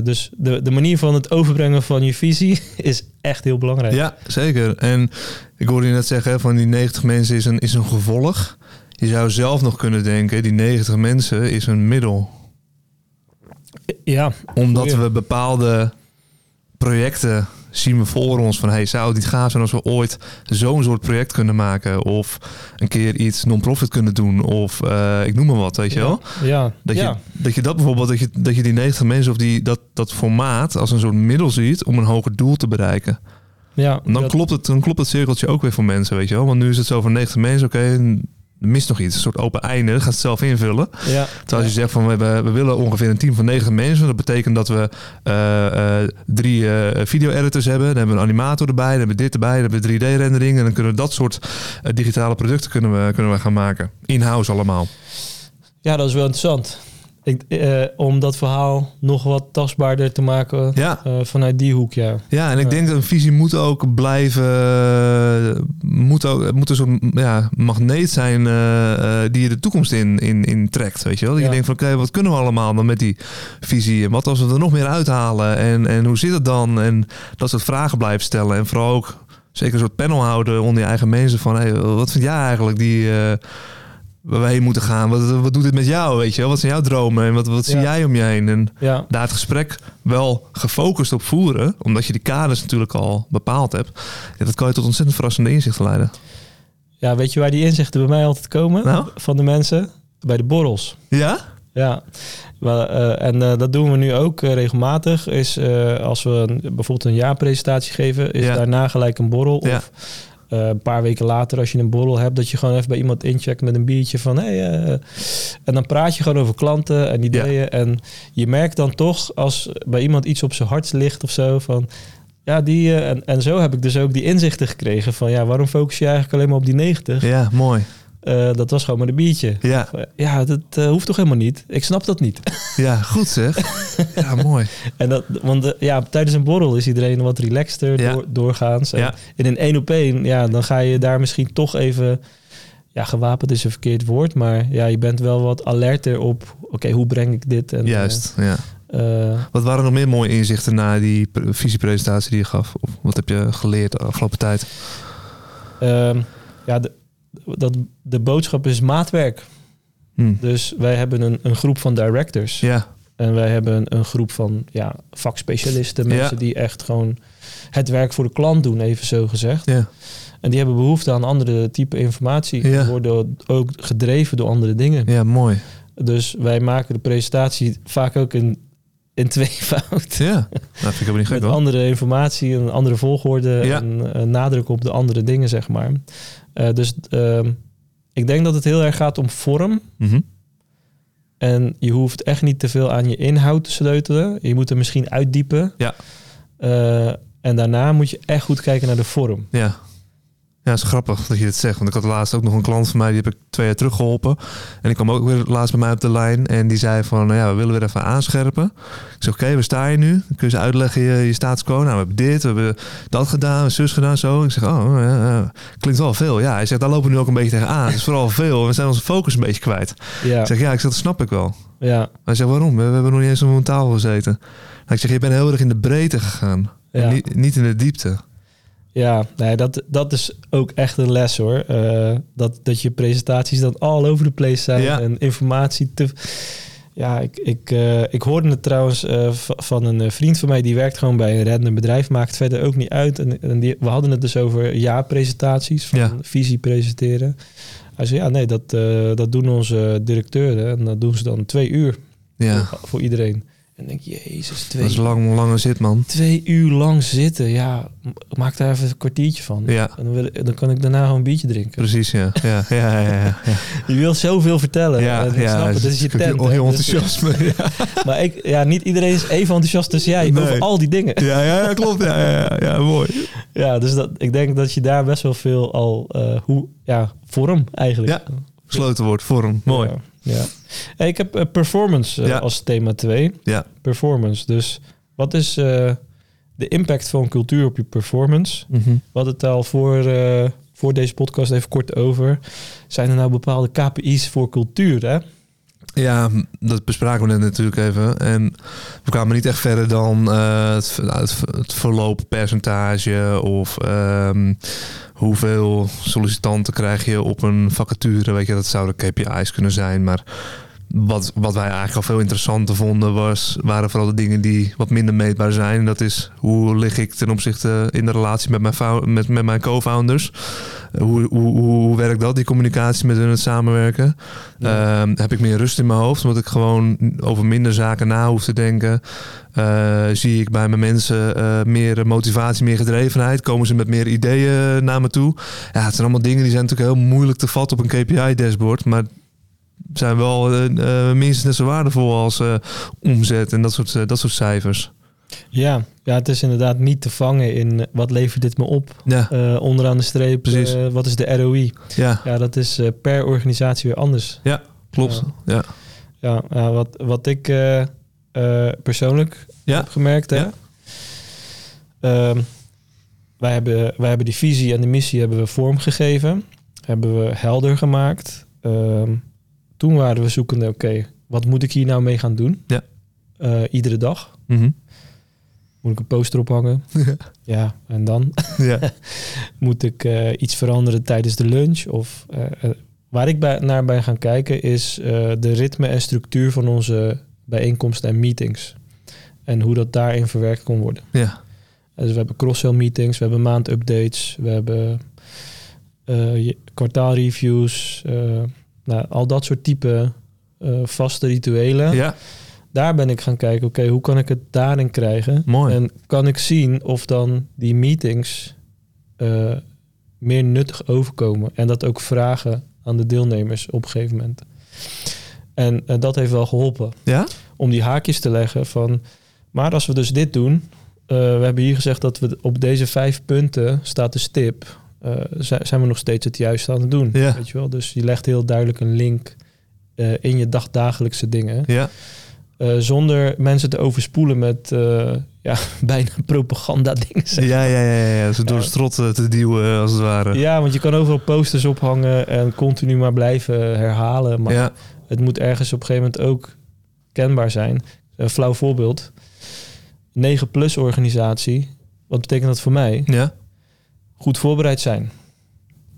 Dus de, de manier van het overbrengen van je visie is echt heel belangrijk. ja, zeker. En ik hoorde je net zeggen, van die 90 mensen is een, is een gevolg. Je zou zelf nog kunnen denken, die 90 mensen is een middel. Ja, Omdat Goeie. we bepaalde projecten zien we voor ons van... hey, zou het niet gaaf zijn als we ooit zo'n soort project kunnen maken? Of een keer iets non-profit kunnen doen? Of eh, ik noem maar wat, weet je wel? Ja, Dat, ja. je, dat je dat bijvoorbeeld, dat je, dat je die 90 mensen of die, dat, dat formaat als een soort middel ziet om een hoger doel te bereiken. ja, dan, dat- klopt het, dan klopt het cirkeltje ook weer voor mensen, weet je wel. Want nu is het zo van 90 mensen, oké, mist nog iets. Een soort open einde, dat gaat het zelf invullen. ja, Terwijl als je zegt van we, hebben, we willen ongeveer een team van 90 mensen. Dat betekent dat we eh, eh, drie eh, video-editors hebben. Dan hebben we een animator erbij, dan hebben we dit erbij, dan hebben we 3D-rendering. En dan kunnen we dat soort digitale producten kunnen we, kunnen we gaan maken. In-house allemaal. ja, dat is wel interessant. Ik, eh, om dat verhaal nog wat tastbaarder te maken Ja, eh, vanuit die hoek, ja. ja en ik Ja. denk dat een visie moet ook blijven... Moet, ook, het moet een soort ja, magneet zijn eh, eh, die je de toekomst in, in, in trekt, weet je wel. Ja. je denkt van oké, wat kunnen we allemaal dan met die visie? En wat als we er nog meer uithalen? En, en hoe zit het dan? En dat soort vragen blijven stellen. En vooral ook zeker een soort panel houden onder je eigen mensen van hey, wat vind jij eigenlijk die... waar we heen moeten gaan. Wat, wat doet dit met jou, weet je wel? Wat zijn jouw dromen en wat, wat zie Ja. jij om je heen? En Ja, daar het gesprek wel gefocust op voeren, omdat je die kaders natuurlijk al bepaald hebt. Ja, dat kan je tot ontzettend verrassende inzichten leiden. ja, weet je waar die inzichten bij mij altijd komen? Nou? Van de mensen? Bij de borrels. Ja? Ja, eh, en eh, dat doen we nu ook eh, regelmatig. Is als we een- bijvoorbeeld een jaarpresentatie geven, is Ja. daarna gelijk een borrel. Of eh, een paar weken later, als je een borrel hebt, dat je gewoon even bij iemand incheckt met een biertje van hey, eh, en dan praat je gewoon over klanten en ideeën. En je merkt dan toch als bij iemand iets op zijn hart ligt of zo van. Ja, die, eh, en, en zo heb ik dus ook die inzichten gekregen van ja, waarom focus je eigenlijk alleen maar op die 90? Ja, mooi. Eh, dat was gewoon maar een biertje. Ja, Ja, dat eh, hoeft toch helemaal niet? Ik snap dat niet. ja goed zeg. Ja, mooi. En dat, want eh, ja, tijdens een borrel is iedereen wat relaxter Ja. door, doorgaans. En Ja. in een één op één, ja, dan ga je daar misschien toch even... Ja, gewapend is een verkeerd woord, maar ja, je bent wel wat alerter op... Oké, hoe breng ik dit? En, Juist, ja. Wat waren nog meer mooie inzichten na die pre- visiepresentatie die je gaf? Of wat heb je geleerd de afgelopen tijd? ehm, ja, de, dat, de boodschap is maatwerk. Hm. Dus wij hebben een, een groep van directors. Ja, En wij hebben een, een groep van ja, vakspecialisten. Mensen Ja. die echt gewoon het werk voor de klant doen, even zo gezegd. ja, En die hebben behoefte aan andere type informatie. Ja. Die worden ook gedreven door andere dingen. ja, mooi. Dus wij maken de presentatie vaak ook in, in tweevoud. Ja, nou, vind ik niet gek Met hoor. andere informatie, een andere volgorde Ja. en een nadruk op de andere dingen, zeg maar. Eh, dus ehm, ik denk dat het heel erg gaat om vorm. Mhm. En je hoeft echt niet te veel aan je inhoud te sleutelen. Je moet er misschien uitdiepen. Ja. Eh, en daarna moet je echt goed kijken naar de vorm. Ja. Ja, het is grappig dat je dit zegt. Want ik had laatst ook nog een klant van mij, die heb ik twee jaar terug geholpen. En die kwam ook weer laatst bij mij op de lijn. En die zei van, nou ja, we willen weer even aanscherpen. Ik zeg, oké, waar sta je nu? Dan kun je ze uitleggen je, je quo. Nou, we hebben dit, we hebben dat gedaan, zus gedaan, zo. Ik zeg, oh, ja, ja. klinkt wel veel. Ja, hij zegt, daar lopen we nu ook een beetje tegenaan. Het is vooral veel. We zijn onze focus een beetje kwijt. Ja, Ik zeg, ja, ik zeg, dat snap ik wel. ja, Hij zegt, waarom? We, we hebben nog niet eens om een tafel gezeten. Nou, ik zeg, je bent heel erg in de breedte gegaan. Ja. niet, niet in de diepte. Ja, nee, dat, dat is ook echt een les hoor. Eh, dat, dat je presentaties dan all over the place zijn Ja. en informatie te... Ja, ik, ik, eh, ik hoorde het trouwens eh, van een vriend van mij, die werkt gewoon bij een random bedrijf, maakt verder ook niet uit. En, en die, we hadden het dus over jaarpresentaties, van Ja. visie presenteren. Hij zei, ja nee, dat, dat doen onze directeuren en dat doen ze dan twee uur Ja, voor, voor iedereen. En denk, jezus, twee dat is lang, lange zit, man. twee uur lang zitten. Ja, maak daar even een kwartiertje van. Ja. En dan, wil, ik- dan kan ik daarna gewoon een biertje drinken. Precies, ja. Ja, ja, ja. ja, ja. Je wil zoveel vertellen. Ja, ja, snap het, dit is je heel- tent. heel hè. Dus- enthousiasme. Ja, maar ik, ja, niet iedereen is even enthousiast als jij Nee. over al die dingen. ja, ja, ja, klopt. Ja, ja, ja, ja, mooi. Ja, dus dat, ik denk dat je daar best wel veel al... eh, hoe, ja, vorm eigenlijk. Ja. gesloten wordt. Vorm. Mooi. Ja. Hey, ik heb eh, performance eh, Ja. als thema 2. Ja. Performance. Dus wat is eh, de impact van cultuur op je performance? Mhm. We hadden het al voor, eh, voor deze podcast even kort over. Zijn er nou bepaalde KPI's voor cultuur? Hè? Ja, dat bespraken we net natuurlijk even. En we kwamen niet echt verder dan eh, het, nou, het, het verlooppercentage of ehm, hoeveel sollicitanten krijg je op een vacature. Weet je, dat zouden KPI's kunnen zijn. Maar wat, wat wij eigenlijk al veel interessanter vonden was, waren vooral de dingen die wat minder meetbaar zijn. En dat is hoe lig ik ten opzichte in de relatie met mijn, met, met mijn co-founders. Hoe, hoe, hoe, hoe werkt dat, die communicatie met hun, het samenwerken? Ja. Ehm, heb ik meer rust in mijn hoofd, omdat ik gewoon over minder zaken na hoef te denken. Eh, zie ik bij mijn mensen eh, meer motivatie, meer gedrevenheid? Komen ze met meer ideeën naar me toe? Ja, het zijn allemaal dingen die zijn natuurlijk heel moeilijk te vatten op een KPI-dashboard. Maar zijn wel eh, eh, minstens net zo waardevol als eh, omzet en dat soort, dat soort cijfers. Ja, ja, het is inderdaad niet te vangen in wat levert dit me op? Ja, onderaan de streep, Precies. eh, wat is de ROI? ja, Ja, dat is per organisatie weer anders. klopt. Ja. Ja, ja wat, wat ik persoonlijk Ja. heb gemerkt. Hè? Ja. Ehm, wij, hebben, wij hebben die visie en de missie hebben we vormgegeven. Hebben we helder gemaakt. Ehm, toen waren we zoekende, oké, wat moet ik hier nou mee gaan doen? Ja. Eh, iedere dag. Mhm. Moet ik een poster ophangen? Ja. en dan? ja. Moet ik eh, iets veranderen tijdens de lunch? Of, eh, waar ik bij, naar ben gaan kijken is de ritme en structuur van onze bijeenkomsten en meetings. En hoe dat daarin verwerkt kon worden. ja. Dus we hebben cross-sell meetings, we hebben maandupdates, we hebben kwartaalreviews, nou, al dat soort type eh, vaste rituelen. ja. Daar ben ik gaan kijken, oké, hoe kan ik het daarin krijgen? Mooi. En kan ik zien of dan die meetings eh, meer nuttig overkomen. En dat ook vragen aan de deelnemers op een gegeven moment. En eh, dat heeft wel geholpen Ja? om die haakjes te leggen van... Maar als we dus dit doen... we hebben hier gezegd dat we op deze vijf punten staat de stip... eh, zijn we nog steeds het juiste aan het doen. Ja. Weet je wel? Dus je legt heel duidelijk een link eh, in je dagdagelijkse dingen. Ja. Eh, zonder mensen te overspoelen met ja, bijna propaganda dingen. zeg. Ja, ja, ja, ja. Ze door Ja. de strot eh, te duwen, als het ware. Ja, want je kan overal posters ophangen en continu maar blijven herhalen. Maar ja. het moet ergens op een gegeven moment ook kenbaar zijn. Een flauw voorbeeld. 9 plus organisatie. Wat betekent dat voor mij? Ja. Goed voorbereid zijn.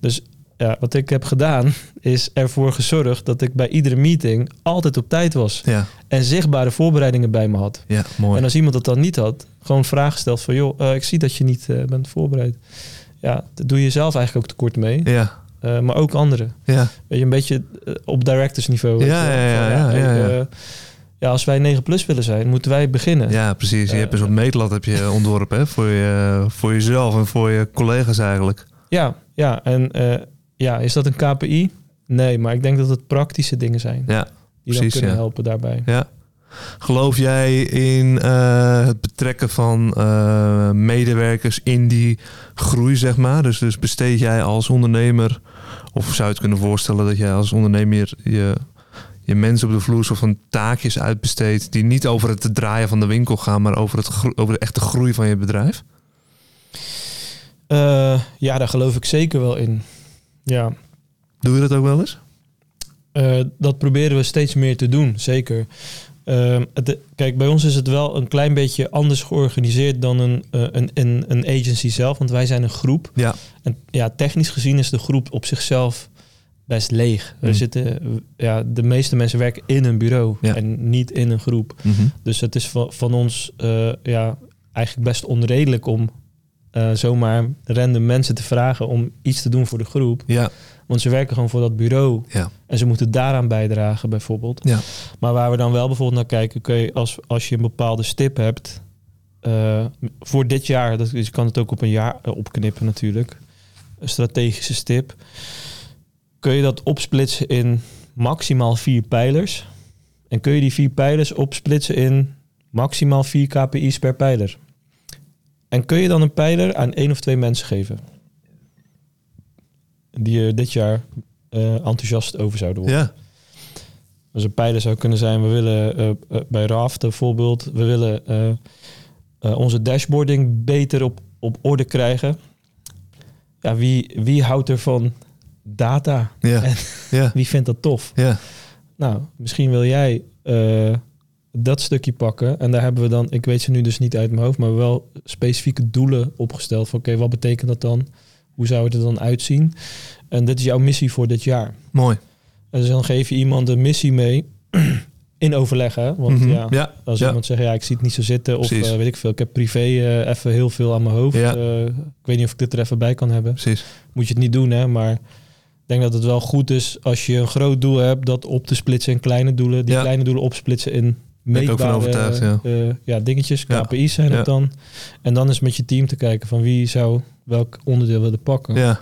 Dus ja, wat ik heb gedaan is ervoor gezorgd dat ik bij iedere meeting altijd op tijd was. Ja. En zichtbare voorbereidingen bij me had. Ja, mooi. En als iemand dat dan niet had, gewoon vragen stelt van... joh, eh, ik zie dat je niet eh, bent voorbereid. Ja, dat doe je zelf eigenlijk ook tekort mee. Ja. Eh, maar ook anderen. Ja. Weet je, een beetje op directors niveau. Ja, ja, ja, ja, ja, ja. eh, als wij 9 plus willen zijn, moeten wij beginnen. Ja, precies. Je Eh, hebt een soort meetlat heb je ontworpen hè? Voor, je, voor jezelf en voor je collega's eigenlijk. Ja, ja, en eh, ja, is dat een KPI? Nee, maar ik denk dat het praktische dingen zijn Ja, die precies, dan kunnen ja. helpen daarbij. ja. Geloof jij in eh, het betrekken van eh, medewerkers in die groei, zeg maar? Dus, dus besteed jij als ondernemer, of zou je het kunnen voorstellen dat jij als ondernemer je, je mensen op de vloer van taakjes uitbesteedt die niet over het draaien van de winkel gaan, maar over, het over de echte groei van je bedrijf? Eh, ja, daar geloof ik zeker wel in. Ja, Doe je dat ook wel eens? Eh, dat proberen we steeds meer te doen, zeker. Ehm, het, kijk, bij ons is het wel een klein beetje anders georganiseerd dan een, eh, een, een, een agency zelf, want wij zijn een groep. Ja. En ja, technisch gezien is de groep op zichzelf best leeg. Er Mm. zitten, eh, ja, de meeste mensen werken in een bureau Ja. en niet in een groep. Dus het is van, van ons eh, ja, eigenlijk best onredelijk om eh, zomaar random mensen te vragen om iets te doen voor de groep. Ja, Want ze werken gewoon voor dat bureau. ja, En ze moeten daaraan bijdragen, bijvoorbeeld. ja. Maar waar we dan wel bijvoorbeeld naar kijken, kun je als, als je een bepaalde stip hebt. eh, voor dit jaar, dat, je kan het ook op een jaar opknippen natuurlijk. Een strategische stip. Kun je dat opsplitsen in maximaal vier pijlers. En kun je die vier pijlers opsplitsen in maximaal vier KPI's per pijler. En kun je dan een pijler aan één of twee mensen geven. Die je dit jaar eh, enthousiast over zouden worden. Ja, Dus een pijler zou kunnen zijn, we willen eh, eh, bij Raft bijvoorbeeld, we willen onze dashboarding beter op, op orde krijgen. Ja, wie, wie houdt er van data? ja, En- ja, Wie vindt dat tof? ja. Nou, misschien wil jij eh, dat stukje pakken. En daar hebben we dan, ik weet ze nu dus niet uit mijn hoofd, maar wel specifieke doelen opgesteld. Van oké, wat betekent dat dan? Hoe zou het er dan uitzien? En dit is jouw missie voor dit jaar. Mooi. En dus dan geef je iemand een missie mee in overleg, hè? Want Mhm. ja, ja, als ja. ik zeg, ja, ik zie het niet zo zitten. Of eh, weet ik veel, ik heb privé eh, even heel veel aan mijn hoofd. Ja. Ik weet niet of ik dit er even bij kan hebben. precies. Moet je het niet doen, hè? Maar denk dat het wel goed is als je een groot doel hebt, dat op te splitsen in kleine doelen. Die Ja. kleine doelen opsplitsen in Ben ik ook van meetbare overtuigd, ja. eh, ja, dingetjes. KPI's zijn het dan. En dan is met je team te kijken van wie zou welk onderdeel willen pakken. Ja.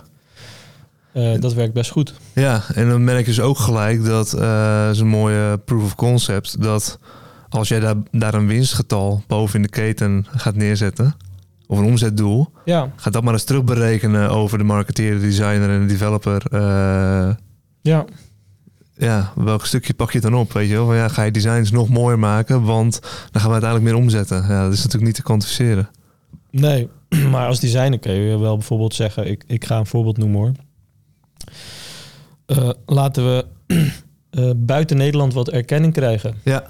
Eh, dat werkt best goed. Ja, en dan merk je dus ook gelijk dat, eh is een mooie proof of concept, dat als jij daar, daar een winstgetal boven in de keten gaat neerzetten, of een omzetdoel, Ja, ga dat maar eens terugberekenen over de marketeer, de designer en de developer. eh, ja, ja, welk stukje pak je dan op, weet je wel? Van, ja, ga je designs nog mooier maken, want dan gaan we uiteindelijk meer omzetten. Ja, dat is natuurlijk niet te kwantificeren. nee. Maar als designer kun je wel bijvoorbeeld zeggen, ik, ik ga een voorbeeld noemen hoor. Eh, laten we eh, buiten Nederland wat erkenning krijgen. Ja,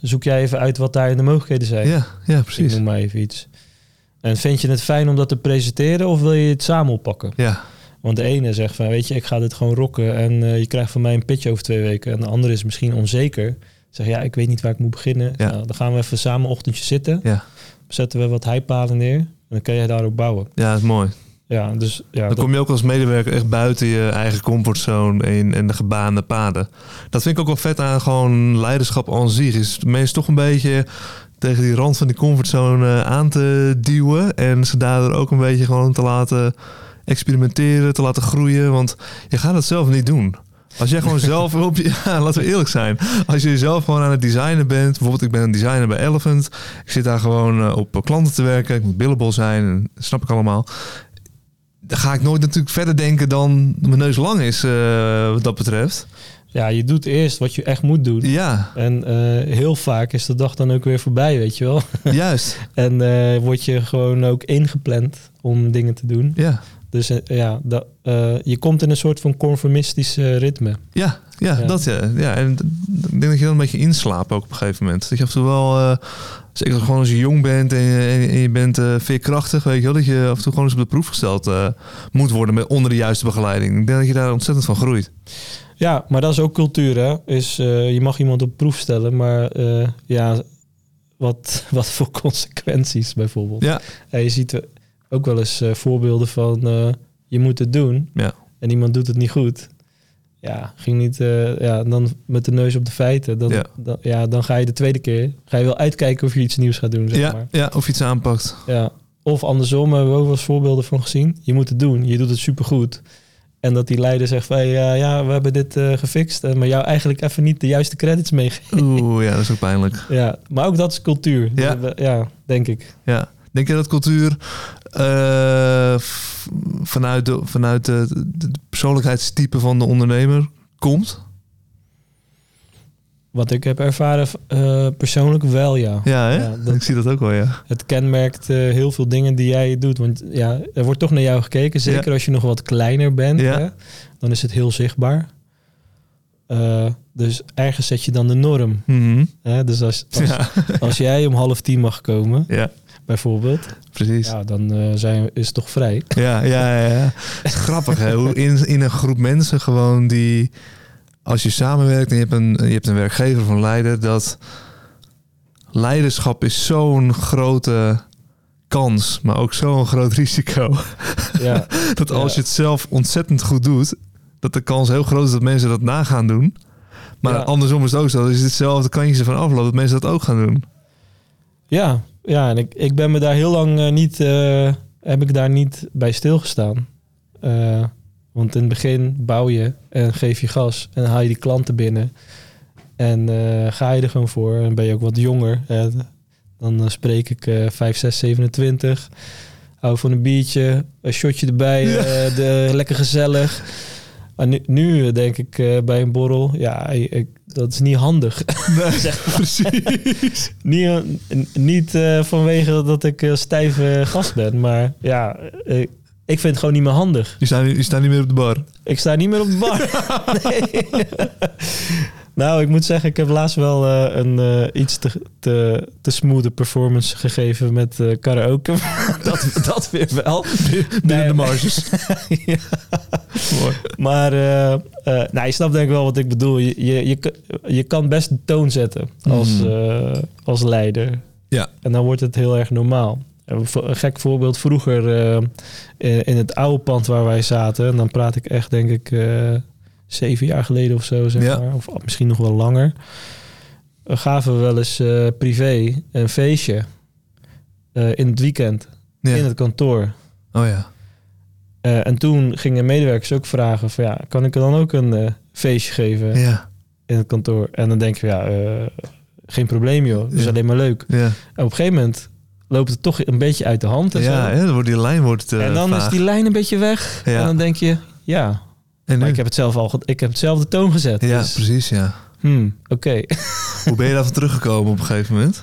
Zoek jij even uit wat daar de mogelijkheden zijn. ja, ja Ik precies. noem maar even iets. En vind je het fijn om dat te presenteren of wil je het samen oppakken? Ja, Want de ene zegt van, weet je, ik ga dit gewoon rocken en eh, je krijgt van mij een pitch over twee weken. En de andere is misschien onzeker. Zeg ja, ik weet niet waar ik moet beginnen. Ja. Nou, dan gaan we even samen een ochtendje zitten. Ja. Zetten we wat heipalen neer en dan kan je daarop bouwen. ja, dat is mooi. Ja, dus ja, Dan kom je ook als medewerker echt buiten je eigen comfortzone en, en de gebaande paden. Dat vind ik ook wel vet aan gewoon leiderschap aan zich. Is meestal toch een beetje tegen die rand van die comfortzone eh, aan te duwen. En ze daardoor ook een beetje gewoon te laten experimenteren, te laten groeien. Want je gaat het zelf niet doen. Als jij gewoon zelf op je, ja, laten we eerlijk zijn. Als je zelf gewoon aan het designen bent. Bijvoorbeeld, ik ben een designer bij Elephant. Ik zit daar gewoon eh, op klanten te werken. Ik moet billable zijn. Dat snap ik allemaal dan ga ik nooit natuurlijk verder denken dan mijn neus lang is, eh, wat dat betreft. Ja, je doet eerst wat je echt moet doen. Ja, En eh, heel vaak is de dag dan ook weer voorbij, weet je wel. juist. En eh, word je gewoon ook ingepland om dingen te doen. Ja, Dus eh, ja, dat, je komt in een soort van conformistisch eh, ritme. ja, ja, Ja. dat ja. ja. En ik denk dat je dan een beetje inslaapt ook op een gegeven moment. Dat je af en toe wel, zeker gewoon als je jong bent en je, en je- en je bent veerkrachtig, weet je wel, dat je af en toe gewoon eens op de proef gesteld moet worden met, onder de juiste begeleiding. Ik denk dat je daar ontzettend van groeit. Ja, maar dat is ook cultuur, hè? Is, eh, je mag iemand op proef stellen, maar eh, ja, wat, wat voor consequenties bijvoorbeeld. Ja, En je ziet ook wel eens eh, voorbeelden van je moet het doen Ja. en iemand doet het niet goed. Ja, ging niet, ja, dan met de neus op de feiten. Dan, Ja. Dan, ja, dan ga je de tweede keer, ga je wel uitkijken of je iets nieuws gaat doen, zeg ja, maar. ja, of iets aanpakt. Ja. Of andersom, hebben we ook wel eens voorbeelden van gezien. Je moet het doen, je doet het supergoed. En dat die leider zegt van, ja, ja, we hebben dit eh, gefixt. eh, maar jou eigenlijk even niet de juiste credits meegeven. Oeh, ja, dat is ook pijnlijk. Ja, maar ook dat is cultuur. Ja. Dat- ja denk ik. Ja. Denk je dat cultuur eh, vanuit, de, vanuit de, de persoonlijkheidstype van de ondernemer komt? Wat ik heb ervaren eh, persoonlijk wel, ja. Ja, hè? Ja, dat- ik zie dat ook wel, ja. Het kenmerkt eh, heel veel dingen die jij doet. Want ja, er wordt toch naar jou gekeken. Zeker Ja. als je nog wat kleiner bent. Ja. Hè, dan is het heel zichtbaar. Eh, dus ergens zet je dan de norm. Mhm. Hè? Dus als, als, Ja. als jij om half tien mag komen, ja, bijvoorbeeld, precies. Ja, ja, dan zijn, is het toch vrij. ja, ja. ja, is grappig, hè? Hoe in, in een groep mensen gewoon die... Als je samenwerkt en je hebt een, je hebt een werkgever of een leider... dat leiderschap is zo'n grote kans, maar ook zo'n groot risico. Ja, Dat als je het zelf ontzettend goed doet, dat de kans heel groot is dat mensen dat na gaan doen. Maar Ja. andersom is het ook zo. Dat is hetzelfde kantje ervan afloopt dat mensen dat ook gaan doen. ja, ja en ik, ik ben me daar heel lang eh, niet, eh, heb ik daar niet bij stilgestaan. Eh, want in het begin bouw je en geef je gas en haal je die klanten binnen. En eh, ga je er gewoon voor. En ben je ook wat jonger. hè. dan eh, spreek ik eh 5, 6, 27. Hou van een biertje, een shotje erbij, Ja. eh, de, lekker gezellig. Maar nu, nu denk ik bij een borrel, ja, ik, dat is niet handig. Nee, zeg maar. precies. niet niet vanwege dat ik stijve gast ben, maar ja, eh, ik vind het gewoon niet meer handig. Je staat, niet- je staat niet meer op de bar. Ik sta niet meer op de bar. nee. nou, ik moet zeggen, ik heb laatst wel eh, een eh, iets te, te, te smoothe performance gegeven met eh, karaoke. dat, dat weer wel. Binnen Nee. de marges. Ja. Mooi. Maar nou, je snapt denk ik wel wat ik bedoel. Je, je, je, kan- je kan best de toon zetten als, Mhm. als leider. Ja. En dan wordt het heel erg normaal. Een gek voorbeeld vroeger eh, in- in het oude pand waar wij zaten. En dan praat ik echt denk ik eh, zeven jaar geleden of zo, zeg Ja. maar. Of misschien nog wel langer. We gaven we wel eens eh, privé een feestje eh, in het weekend Ja. in het kantoor. Oh ja. Eh, en toen gingen medewerkers ook vragen van ja, kan ik er dan ook een eh, feestje geven Ja. in het kantoor? En dan denk je ja, eh, geen probleem joh, dat is alleen maar leuk. Ja, En op een gegeven moment loopt het toch een beetje uit de hand en ja zo. hè, dan wordt die lijn wordt eh en dan vaag. is die lijn een beetje weg. Ja. En dan denk je, ja, En maar ik heb het zelf al, ik heb hetzelfde toon gezet. Ja, dus, precies, ja. hmm, oké. Hoe ben je daarvan teruggekomen op een gegeven moment?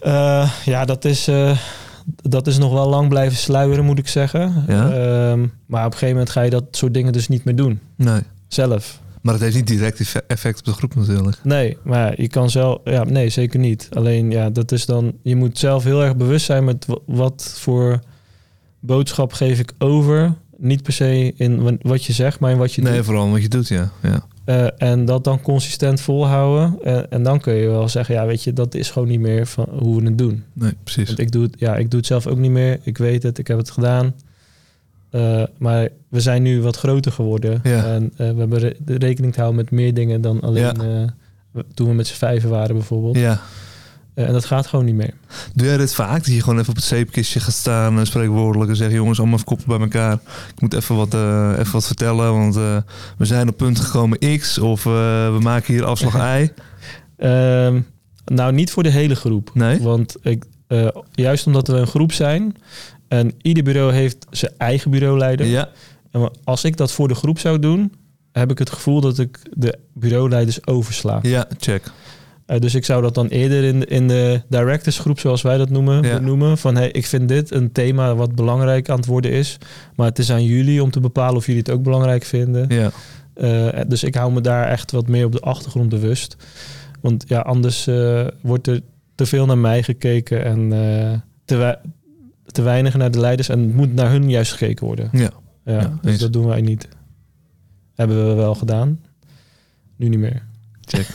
Eh, ja, dat is, eh, dat is nog wel lang blijven sluieren, moet ik zeggen. Ja? Ehm, maar op een gegeven moment ga je dat soort dingen dus niet meer doen. Nee. Zelf. Maar het heeft niet direct effe- effect op de groep natuurlijk. Nee, maar je kan zelf... Ja, nee, zeker niet. Alleen, ja, dat is dan... Je moet zelf heel erg bewust zijn met wa- wat voor boodschap geef ik over. Niet per se in wa- wat je zegt, maar in wat je Nee, doet. vooral wat je doet, ja. ja. Eh, en dat dan consistent volhouden. En, en dan kun je wel zeggen, ja, weet je, dat is gewoon niet meer van hoe we het doen. Nee, precies. Want ik doe het, ja, ik doe het zelf ook niet meer. Ik weet het, ik heb het gedaan. Eh, maar we zijn nu wat groter geworden. Ja. En eh, we hebben re- rekening te houden met meer dingen dan alleen Ja. eh, toen we met z'n vijven waren bijvoorbeeld. Ja. En dat gaat gewoon niet meer. Doe jij dit vaak? Dat je gewoon even op het zeepkistje gaat staan en spreekwoordelijk en zeggen... jongens, allemaal even koppen bij elkaar. Ik moet even wat, even wat vertellen, want we zijn op punt gekomen X... of we maken hier afslag Y. Ehm, nou, niet voor de hele groep. Nee? Want ik, juist omdat we een groep zijn... en ieder bureau heeft zijn eigen bureauleider. Ja. En als ik dat voor de groep zou doen... heb ik het gevoel dat ik de bureauleiders oversla. Ja, check. Eh, dus ik zou dat dan eerder in, in de directorsgroep, zoals wij dat noemen, Ja. benoemen. Van hey, ik vind dit een thema wat belangrijk aan het worden is. Maar het is aan jullie om te bepalen of jullie het ook belangrijk vinden. Ja. Eh, dus ik hou me daar echt wat meer op de achtergrond bewust. Want ja, anders eh, wordt er te veel naar mij gekeken en te, wei- te weinig naar de leiders. En het moet naar hun juist gekeken worden. Ja. Ja, Ja, dus dat doen wij niet. Hebben we wel gedaan. Nu niet meer. Check.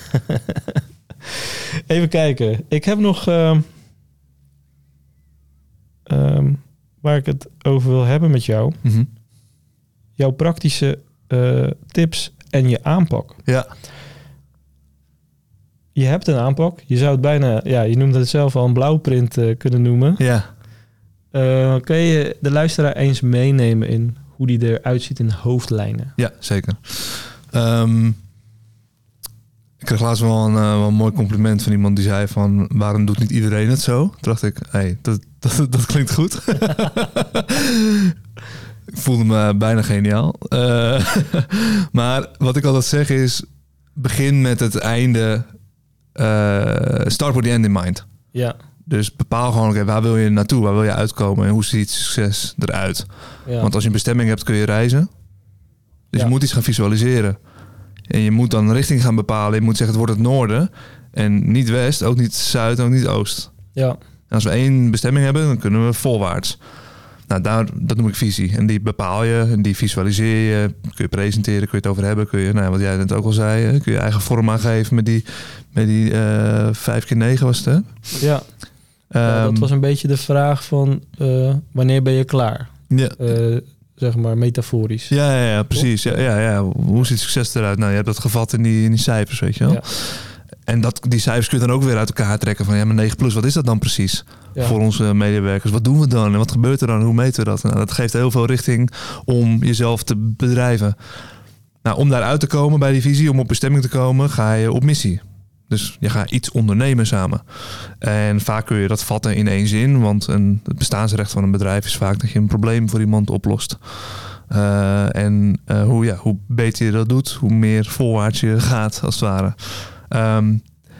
Even kijken. Ik heb nog... ehm, ehm, waar ik het over wil hebben met jou. Mhm. Jouw praktische eh, tips en je aanpak. Ja. Je hebt een aanpak. Je zou het bijna... Ja, je noemde het zelf al een blauwprint eh, kunnen noemen. Ja. Eh, kun je de luisteraar eens meenemen in hoe die eruit ziet in hoofdlijnen? Ja, zeker. Ehm, ik kreeg laatst wel een, eh, wel een mooi compliment van iemand die zei van... waarom doet niet iedereen het zo? Toen dacht ik, hey, dat, dat, dat klinkt goed. ik voelde me bijna geniaal. Eh, maar wat ik altijd zeg is... begin met het einde... start with the end in mind. Ja. Dus bepaal gewoon, oké, waar wil je naartoe? Waar wil je uitkomen? En hoe ziet succes eruit? ja. Want als je een bestemming hebt, kun je reizen. Dus Ja. je moet iets gaan visualiseren. En je moet dan een richting gaan bepalen. Je moet zeggen, het wordt het noorden. En niet west, ook niet zuid, ook niet oost. ja. En als we één bestemming hebben, dan kunnen we volwaarts. Nou, daar, dat noem ik visie. En die bepaal je, en die visualiseer je. Kun je presenteren, kun je het over hebben. Kun je, nou, wat jij net ook al zei, kun je eigen vorm aangeven met die, met die eh vijf keer negen was het, hè? ja. Ja, dat Ehm, was een beetje de vraag van eh, wanneer ben je klaar? ja, Eh, zeg maar metaforisch. Ja, ja, ja precies. Ja, ja, ja. Hoe ziet succes eruit? Nou, je hebt dat gevat in die, in die cijfers, weet je wel. En dat, die cijfers kun je dan ook weer uit elkaar trekken van ja, maar 9 plus, wat is dat dan precies voor onze medewerkers? Wat doen we dan en wat gebeurt er dan? Hoe meten we dat? Nou, dat geeft heel veel richting om jezelf te bedrijven. Nou, om daaruit te komen bij die visie, om op bestemming te komen, ga je op missie. Dus je gaat iets ondernemen samen. En vaak kun je dat vatten in één zin, want een, het bestaansrecht van een bedrijf is vaak dat je een probleem voor iemand oplost. Eh, en eh, hoe, ja, hoe beter je dat doet, hoe meer voorwaarts je gaat, als het ware. Ehm,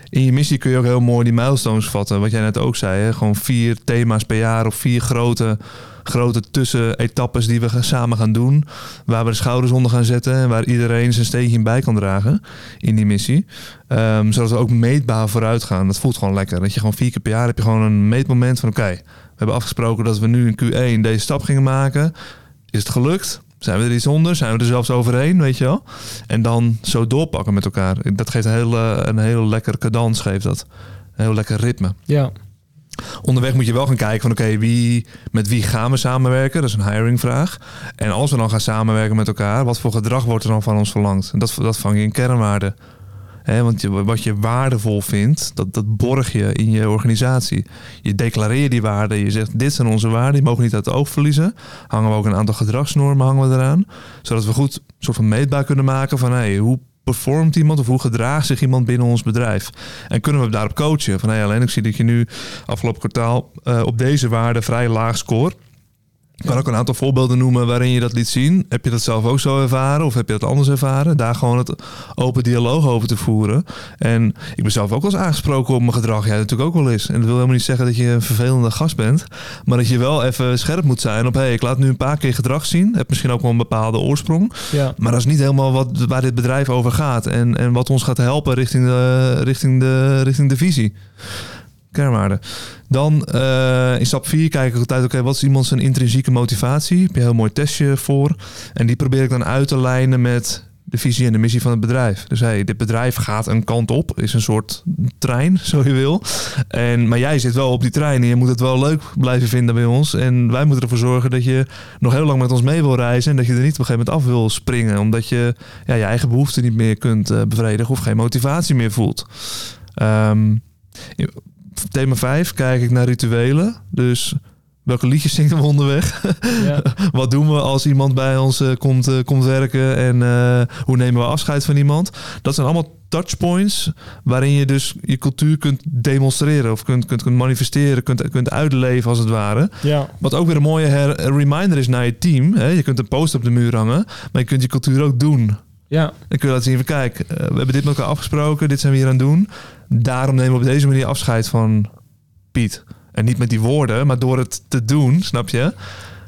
in je missie kun je ook heel mooi die milestones vatten. Wat jij net ook zei. Hè? Gewoon vier thema's per jaar of vier grote, grote tussenetappes die we samen gaan doen. Waar we de schouders onder gaan zetten. En waar iedereen zijn steentje in bij kan dragen in die missie. Ehm, zodat we ook meetbaar vooruit gaan. Dat voelt gewoon lekker. Dat je gewoon vier keer per jaar heb je gewoon een meetmoment van oké. we hebben afgesproken dat we nu in Q1 deze stap gingen maken. Is het gelukt? Zijn we er iets onder? Zijn we er zelfs overheen? Weet je wel? En dan zo doorpakken met elkaar. Dat geeft een hele, een heel lekker cadans, geeft dat. Een heel lekker ritme. Ja. Onderweg moet je wel gaan kijken van oké, wie, met wie gaan we samenwerken? Dat is een hiringvraag. En als we dan gaan samenwerken met elkaar, wat voor gedrag wordt er dan van ons verlangd? Dat, dat vang je in kernwaarde. Hè, want wat je waardevol vindt, dat, dat borg je in je organisatie. Je declareert die waarden. Je zegt, dit zijn onze waarden. Die mogen niet uit het oog verliezen. Hangen we ook een aantal gedragsnormen hangen we eraan. Zodat we goed soort van meetbaar kunnen maken van... Hey, hoe performt iemand of hoe gedraagt zich iemand binnen ons bedrijf? En kunnen we daarop coachen? Van hey, alleen ik zie dat je nu afgelopen kwartaal eh, op deze waarde vrij laag scoort. Ik kan ook een aantal voorbeelden noemen waarin je dat liet zien. Heb je dat zelf ook zo ervaren of heb je dat anders ervaren? Daar gewoon het open dialoog over te voeren. En ik ben zelf ook wel eens aangesproken op mijn gedrag. Jij natuurlijk ook wel eens. En dat wil helemaal niet zeggen dat je een vervelende gast bent. Maar dat je wel even scherp moet zijn op... hé, hey, ik laat nu een paar keer gedrag zien. Heb misschien ook wel een bepaalde oorsprong. Ja. Maar dat is niet helemaal wat, waar dit bedrijf over gaat. En, en wat ons gaat helpen richting de, richting de, richting de visie. Kernwaarden. Dan eh, in stap 4 kijk ik altijd, oké, wat is iemand zijn intrinsieke motivatie? Heb je een heel mooi testje voor. En die probeer ik dan uit te lijnen met de visie en de missie van het bedrijf. Dus hey, dit bedrijf gaat een kant op, is een soort trein, zo je wil. En, maar jij zit wel op die trein en je moet het wel leuk blijven vinden bij ons. En wij moeten ervoor zorgen dat je nog heel lang met ons mee wil reizen en dat je er niet op een gegeven moment af wil springen, omdat je ja, je eigen behoeften niet meer kunt eh, bevredigen of geen motivatie meer voelt. Ehm, thema 5 kijk ik naar rituelen. Dus welke liedjes zingen we onderweg? Ja. Wat doen we als iemand bij ons eh, komt, eh, komt werken? En eh, hoe nemen we afscheid van iemand? Dat zijn allemaal touchpoints waarin je dus je cultuur kunt demonstreren of kunt, kunt, kunt manifesteren, kunt, kunt uitleven als het ware. ja. Wat ook weer een mooie her- reminder is naar je team. Hè? Je kunt een post op de muur hangen, maar je kunt je cultuur ook doen. Ja. Dan kun je laten zien van kijk, we hebben dit met elkaar afgesproken, dit zijn we hier aan het doen. Daarom nemen we op deze manier afscheid van Piet. En niet met die woorden, maar door het te doen, snap je?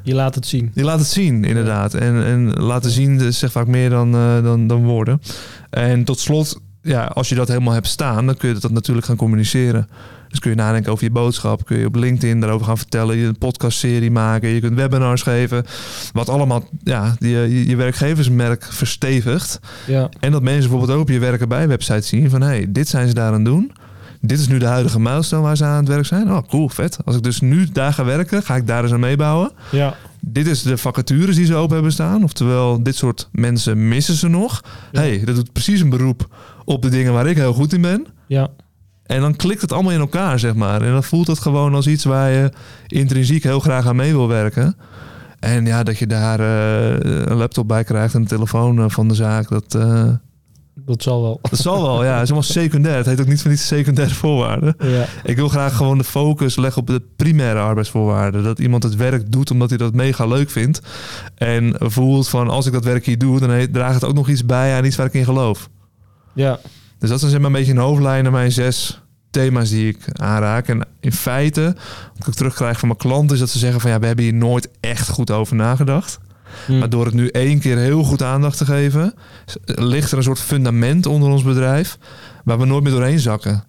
Je laat het zien. Je laat het zien, inderdaad. En, en laten zien is- zegt vaak meer dan, eh, dan, dan woorden. En tot slot, ja, als je dat helemaal hebt staan, dan kun je dat natuurlijk gaan communiceren. Dus kun je nadenken over je boodschap. Kun je op LinkedIn daarover gaan vertellen. Je een podcastserie maken. Je kunt webinars geven. Wat allemaal ja, je, je, werkgeversmerk verstevigt. Ja. En dat mensen bijvoorbeeld ook op je werken bij website zien van... hey, dit zijn ze daar aan het doen. Dit is nu de huidige milestone waar ze aan het werk zijn. Oh, cool, vet. Als ik dus nu daar ga werken, ga ik daar eens aan meebouwen. Ja. Dit is de vacatures die ze open hebben staan. Oftewel, dit soort mensen missen ze nog. Ja. hey, dat doet precies een beroep op de dingen waar ik heel goed in ben. Ja. En dan klikt het allemaal in elkaar, zeg maar. En dan voelt het gewoon als iets waar je intrinsiek heel graag aan mee wil werken. En ja, dat je daar eh, een laptop bij krijgt en een telefoon eh, van de zaak, dat, eh, Dat zal wel. dat zal wel. Ja, het is allemaal secundair. Het heet ook niet van iets secundaire voorwaarden. Ja. Ik wil graag gewoon de focus leggen op de primaire arbeidsvoorwaarden. Dat iemand het werk doet omdat hij dat mega leuk vindt. En voelt van als ik dat werk hier doe, dan draagt het ook nog iets bij aan iets waar ik in geloof. Ja. Dus dat zijn zeg maar een beetje een hoofdlijn naar mijn zes thema's die ik aanraak. En in feite, wat ik terugkrijg van mijn klanten, is dat ze zeggen van ja, we hebben hier nooit echt goed over nagedacht. Hm. Maar door het nu één keer heel goed aandacht te geven, ligt er een soort fundament onder ons bedrijf waar we nooit meer doorheen zakken.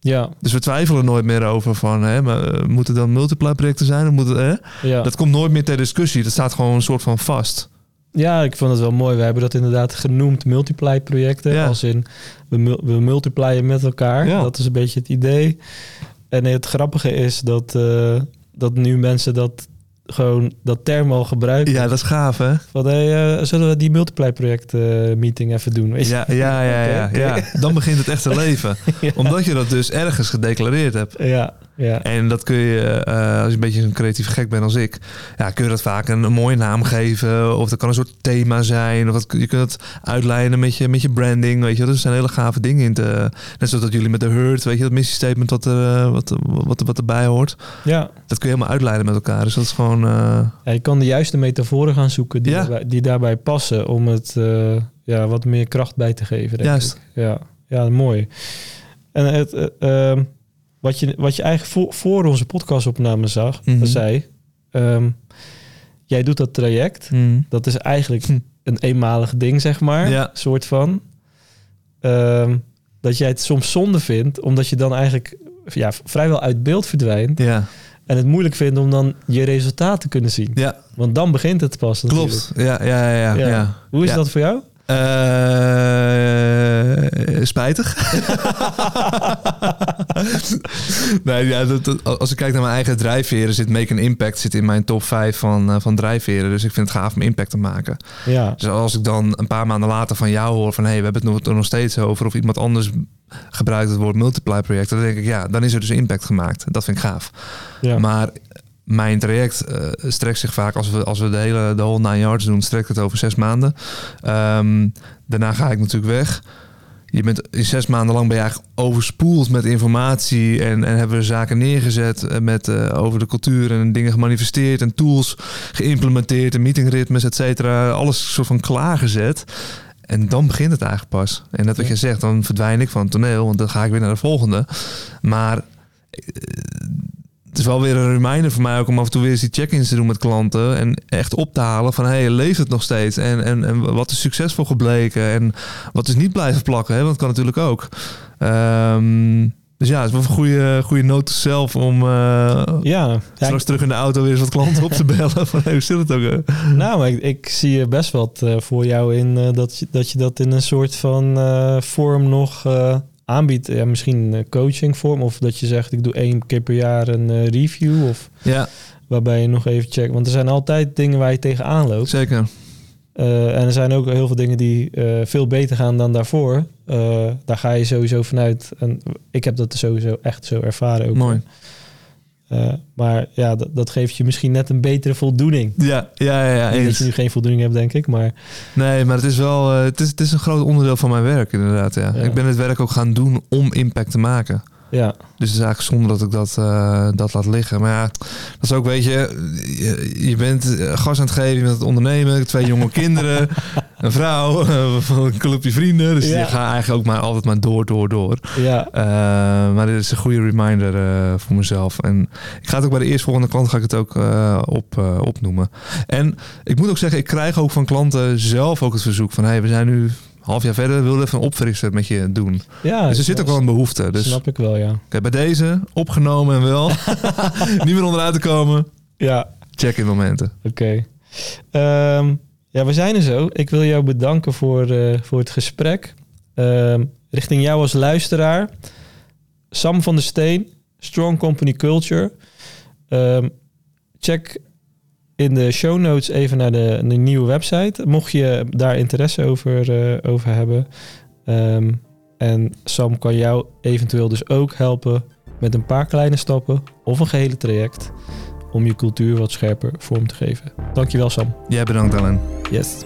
Ja. Dus we twijfelen nooit meer over van, hè, maar, eh, moeten dan multiply projecten zijn? Of moeten, hè? Ja. Dat komt nooit meer ter discussie. Dat staat gewoon een soort van vast. Ja, ik vond het wel mooi. We hebben dat inderdaad genoemd multiply projecten. Ja. Als in, we, we multiplyen met elkaar. Ja. Dat is een beetje het idee. En het grappige is dat, eh, dat nu mensen dat gewoon dat term al gebruiken. Ja, dat is gaaf, hè? Van, hey, eh, zullen we die multiply project eh, meeting even doen? Ja, ja, ja, ja, ja. Dan begint het echte leven. Ja. Omdat je dat dus ergens gedeclareerd hebt. Ja, Ja. En dat kun je, eh, als je een beetje een creatief gek bent als ik, ja, kun je dat vaak een, een mooie naam geven. Of dat kan een soort thema zijn. Of dat, je kunt het uitlijnen met je, met je branding. Weet je, dat zijn hele gave dingen in te. Net zoals dat jullie met de Hurt, weet je, dat missiestatement wat, er, eh, wat, wat, wat erbij hoort. ja. Dat kun je helemaal uitleiden met elkaar. Dus dat is gewoon. eh, Ja, je kan de juiste metaforen gaan zoeken die, Ja. daarbij, die daarbij passen om het ja, wat meer kracht bij te geven. Denk Juist. Ik. Ja. ja, mooi. En het, eh, ehm, wat, je, wat je eigenlijk voor, voor onze podcastopname zag, Mhm. zei, ehm, jij doet dat traject. Dat is eigenlijk Hm. een eenmalig ding, zeg maar. Ja. soort van. Ehm, dat jij het soms zonde vindt, omdat je dan eigenlijk ja, vrijwel uit beeld verdwijnt. Ja, En het moeilijk vindt om dan je resultaat te kunnen zien. ja Want dan begint het pas klopt. Ja, ja, ja. ja, Ja. Hoe is dat voor jou? Eh, spijtig. nee, ja, dat, dat- als ik kijk naar mijn eigen drijfveren, zit Make an Impact zit in mijn top 5 van, eh, van drijfveren. Dus ik vind het gaaf om impact te maken. Ja, Dus als ik dan een paar maanden later van jou hoor van... hé, hey, we hebben het nog, er nog steeds over... of iemand anders gebruikt het woord multiply project... dan denk ik, ja, dan is er dus impact gemaakt. Dat vind ik gaaf. ja. Maar mijn traject eh, strekt zich vaak, als we, als we de hele de whole nine yards doen, strekt het over zes maanden. Ehm, daarna ga ik natuurlijk weg. Je bent in zes maanden lang ben je eigenlijk overspoeld met informatie en, en hebben we zaken neergezet eh, met eh, over de cultuur en dingen gemanifesteerd en tools geïmplementeerd en meetingritmes, et cetera. Alles soort van klaargezet. En dan begint het eigenlijk pas. En net wat je zegt, dan verdwijn ik van het toneel, want dan ga ik weer naar de volgende. Maar eh, het is wel weer een reminder voor mij ook om af en toe weer eens die check-ins te doen met klanten. En echt op te halen van, hey, leeft het nog steeds? En, en, en wat is succesvol gebleken? En wat is niet blijven plakken? Hè? Want dat kan natuurlijk ook. Ehm, dus ja, het is wel een goede, goede note zelf om eh, ja. ja straks terug in de auto weer eens wat klanten op te bellen. Van, hey, hoe zit het ook? ik- nou, maar ik, ik zie best wat eh, voor jou in eh, dat, je, dat je dat in een soort van eh, vorm nog eh, aanbiedt. Ja, misschien een coachingvorm of dat je zegt ik doe één keer per jaar een eh, review of Ja, waarbij je nog even checkt. Want er zijn altijd dingen waar je tegenaan loopt. zeker. Eh, en er zijn ook heel veel dingen die eh, veel beter gaan dan daarvoor. Eh, daar ga je sowieso vanuit. En ik heb dat sowieso echt zo ervaren ook. Mooi. Eh, maar ja, dat, dat geeft je misschien net een betere voldoening. Ja, ja, ja, ja Niet dat je nu geen voldoening hebt, denk ik. Maar Nee, maar het is wel eh, het is, het is een groot onderdeel van mijn werk, inderdaad. Ja. Ja. Ik ben het werk ook gaan doen om impact te maken. Ja, Dus het is eigenlijk zonde dat ik dat, eh, dat laat liggen. Maar ja, dat is ook, weet je, je, je bent eh, gas aan het geven, je bent aan het ondernemen, twee jonge kinderen, een vrouw, een clubje vrienden. Dus Ja. je gaat eigenlijk ook maar altijd maar door, door, door. ja, Eh, maar dit is een goede reminder voor mezelf. En ik ga het ook bij de eerstvolgende klant ga ik het ook op, opnoemen. En ik moet ook zeggen, ik krijg ook van klanten zelf ook het verzoek van... hey, we zijn nu half jaar verder, we willen even een opfrisser met je doen. ja. dus er zit ook wel een behoefte. Dus Snap ik wel, ja. Oké, bij deze, opgenomen en wel. Niet meer onderuit te komen. Ja, Check-in momenten. oké. Ehm, ja, we zijn er zo. Ik wil jou bedanken voor, eh, voor het gesprek. Ehm, richting jou als luisteraar. Sam van der Steen, Strong Company Culture. Ehm, check in de show notes even naar de, de nieuwe website. Mocht je daar interesse over, eh, over hebben. Ehm, en Sam kan jou eventueel dus ook helpen met een paar kleine stappen of een gehele traject om je cultuur wat scherper vorm te geven. Dankjewel Sam. Jij bedankt, Alan. Yes.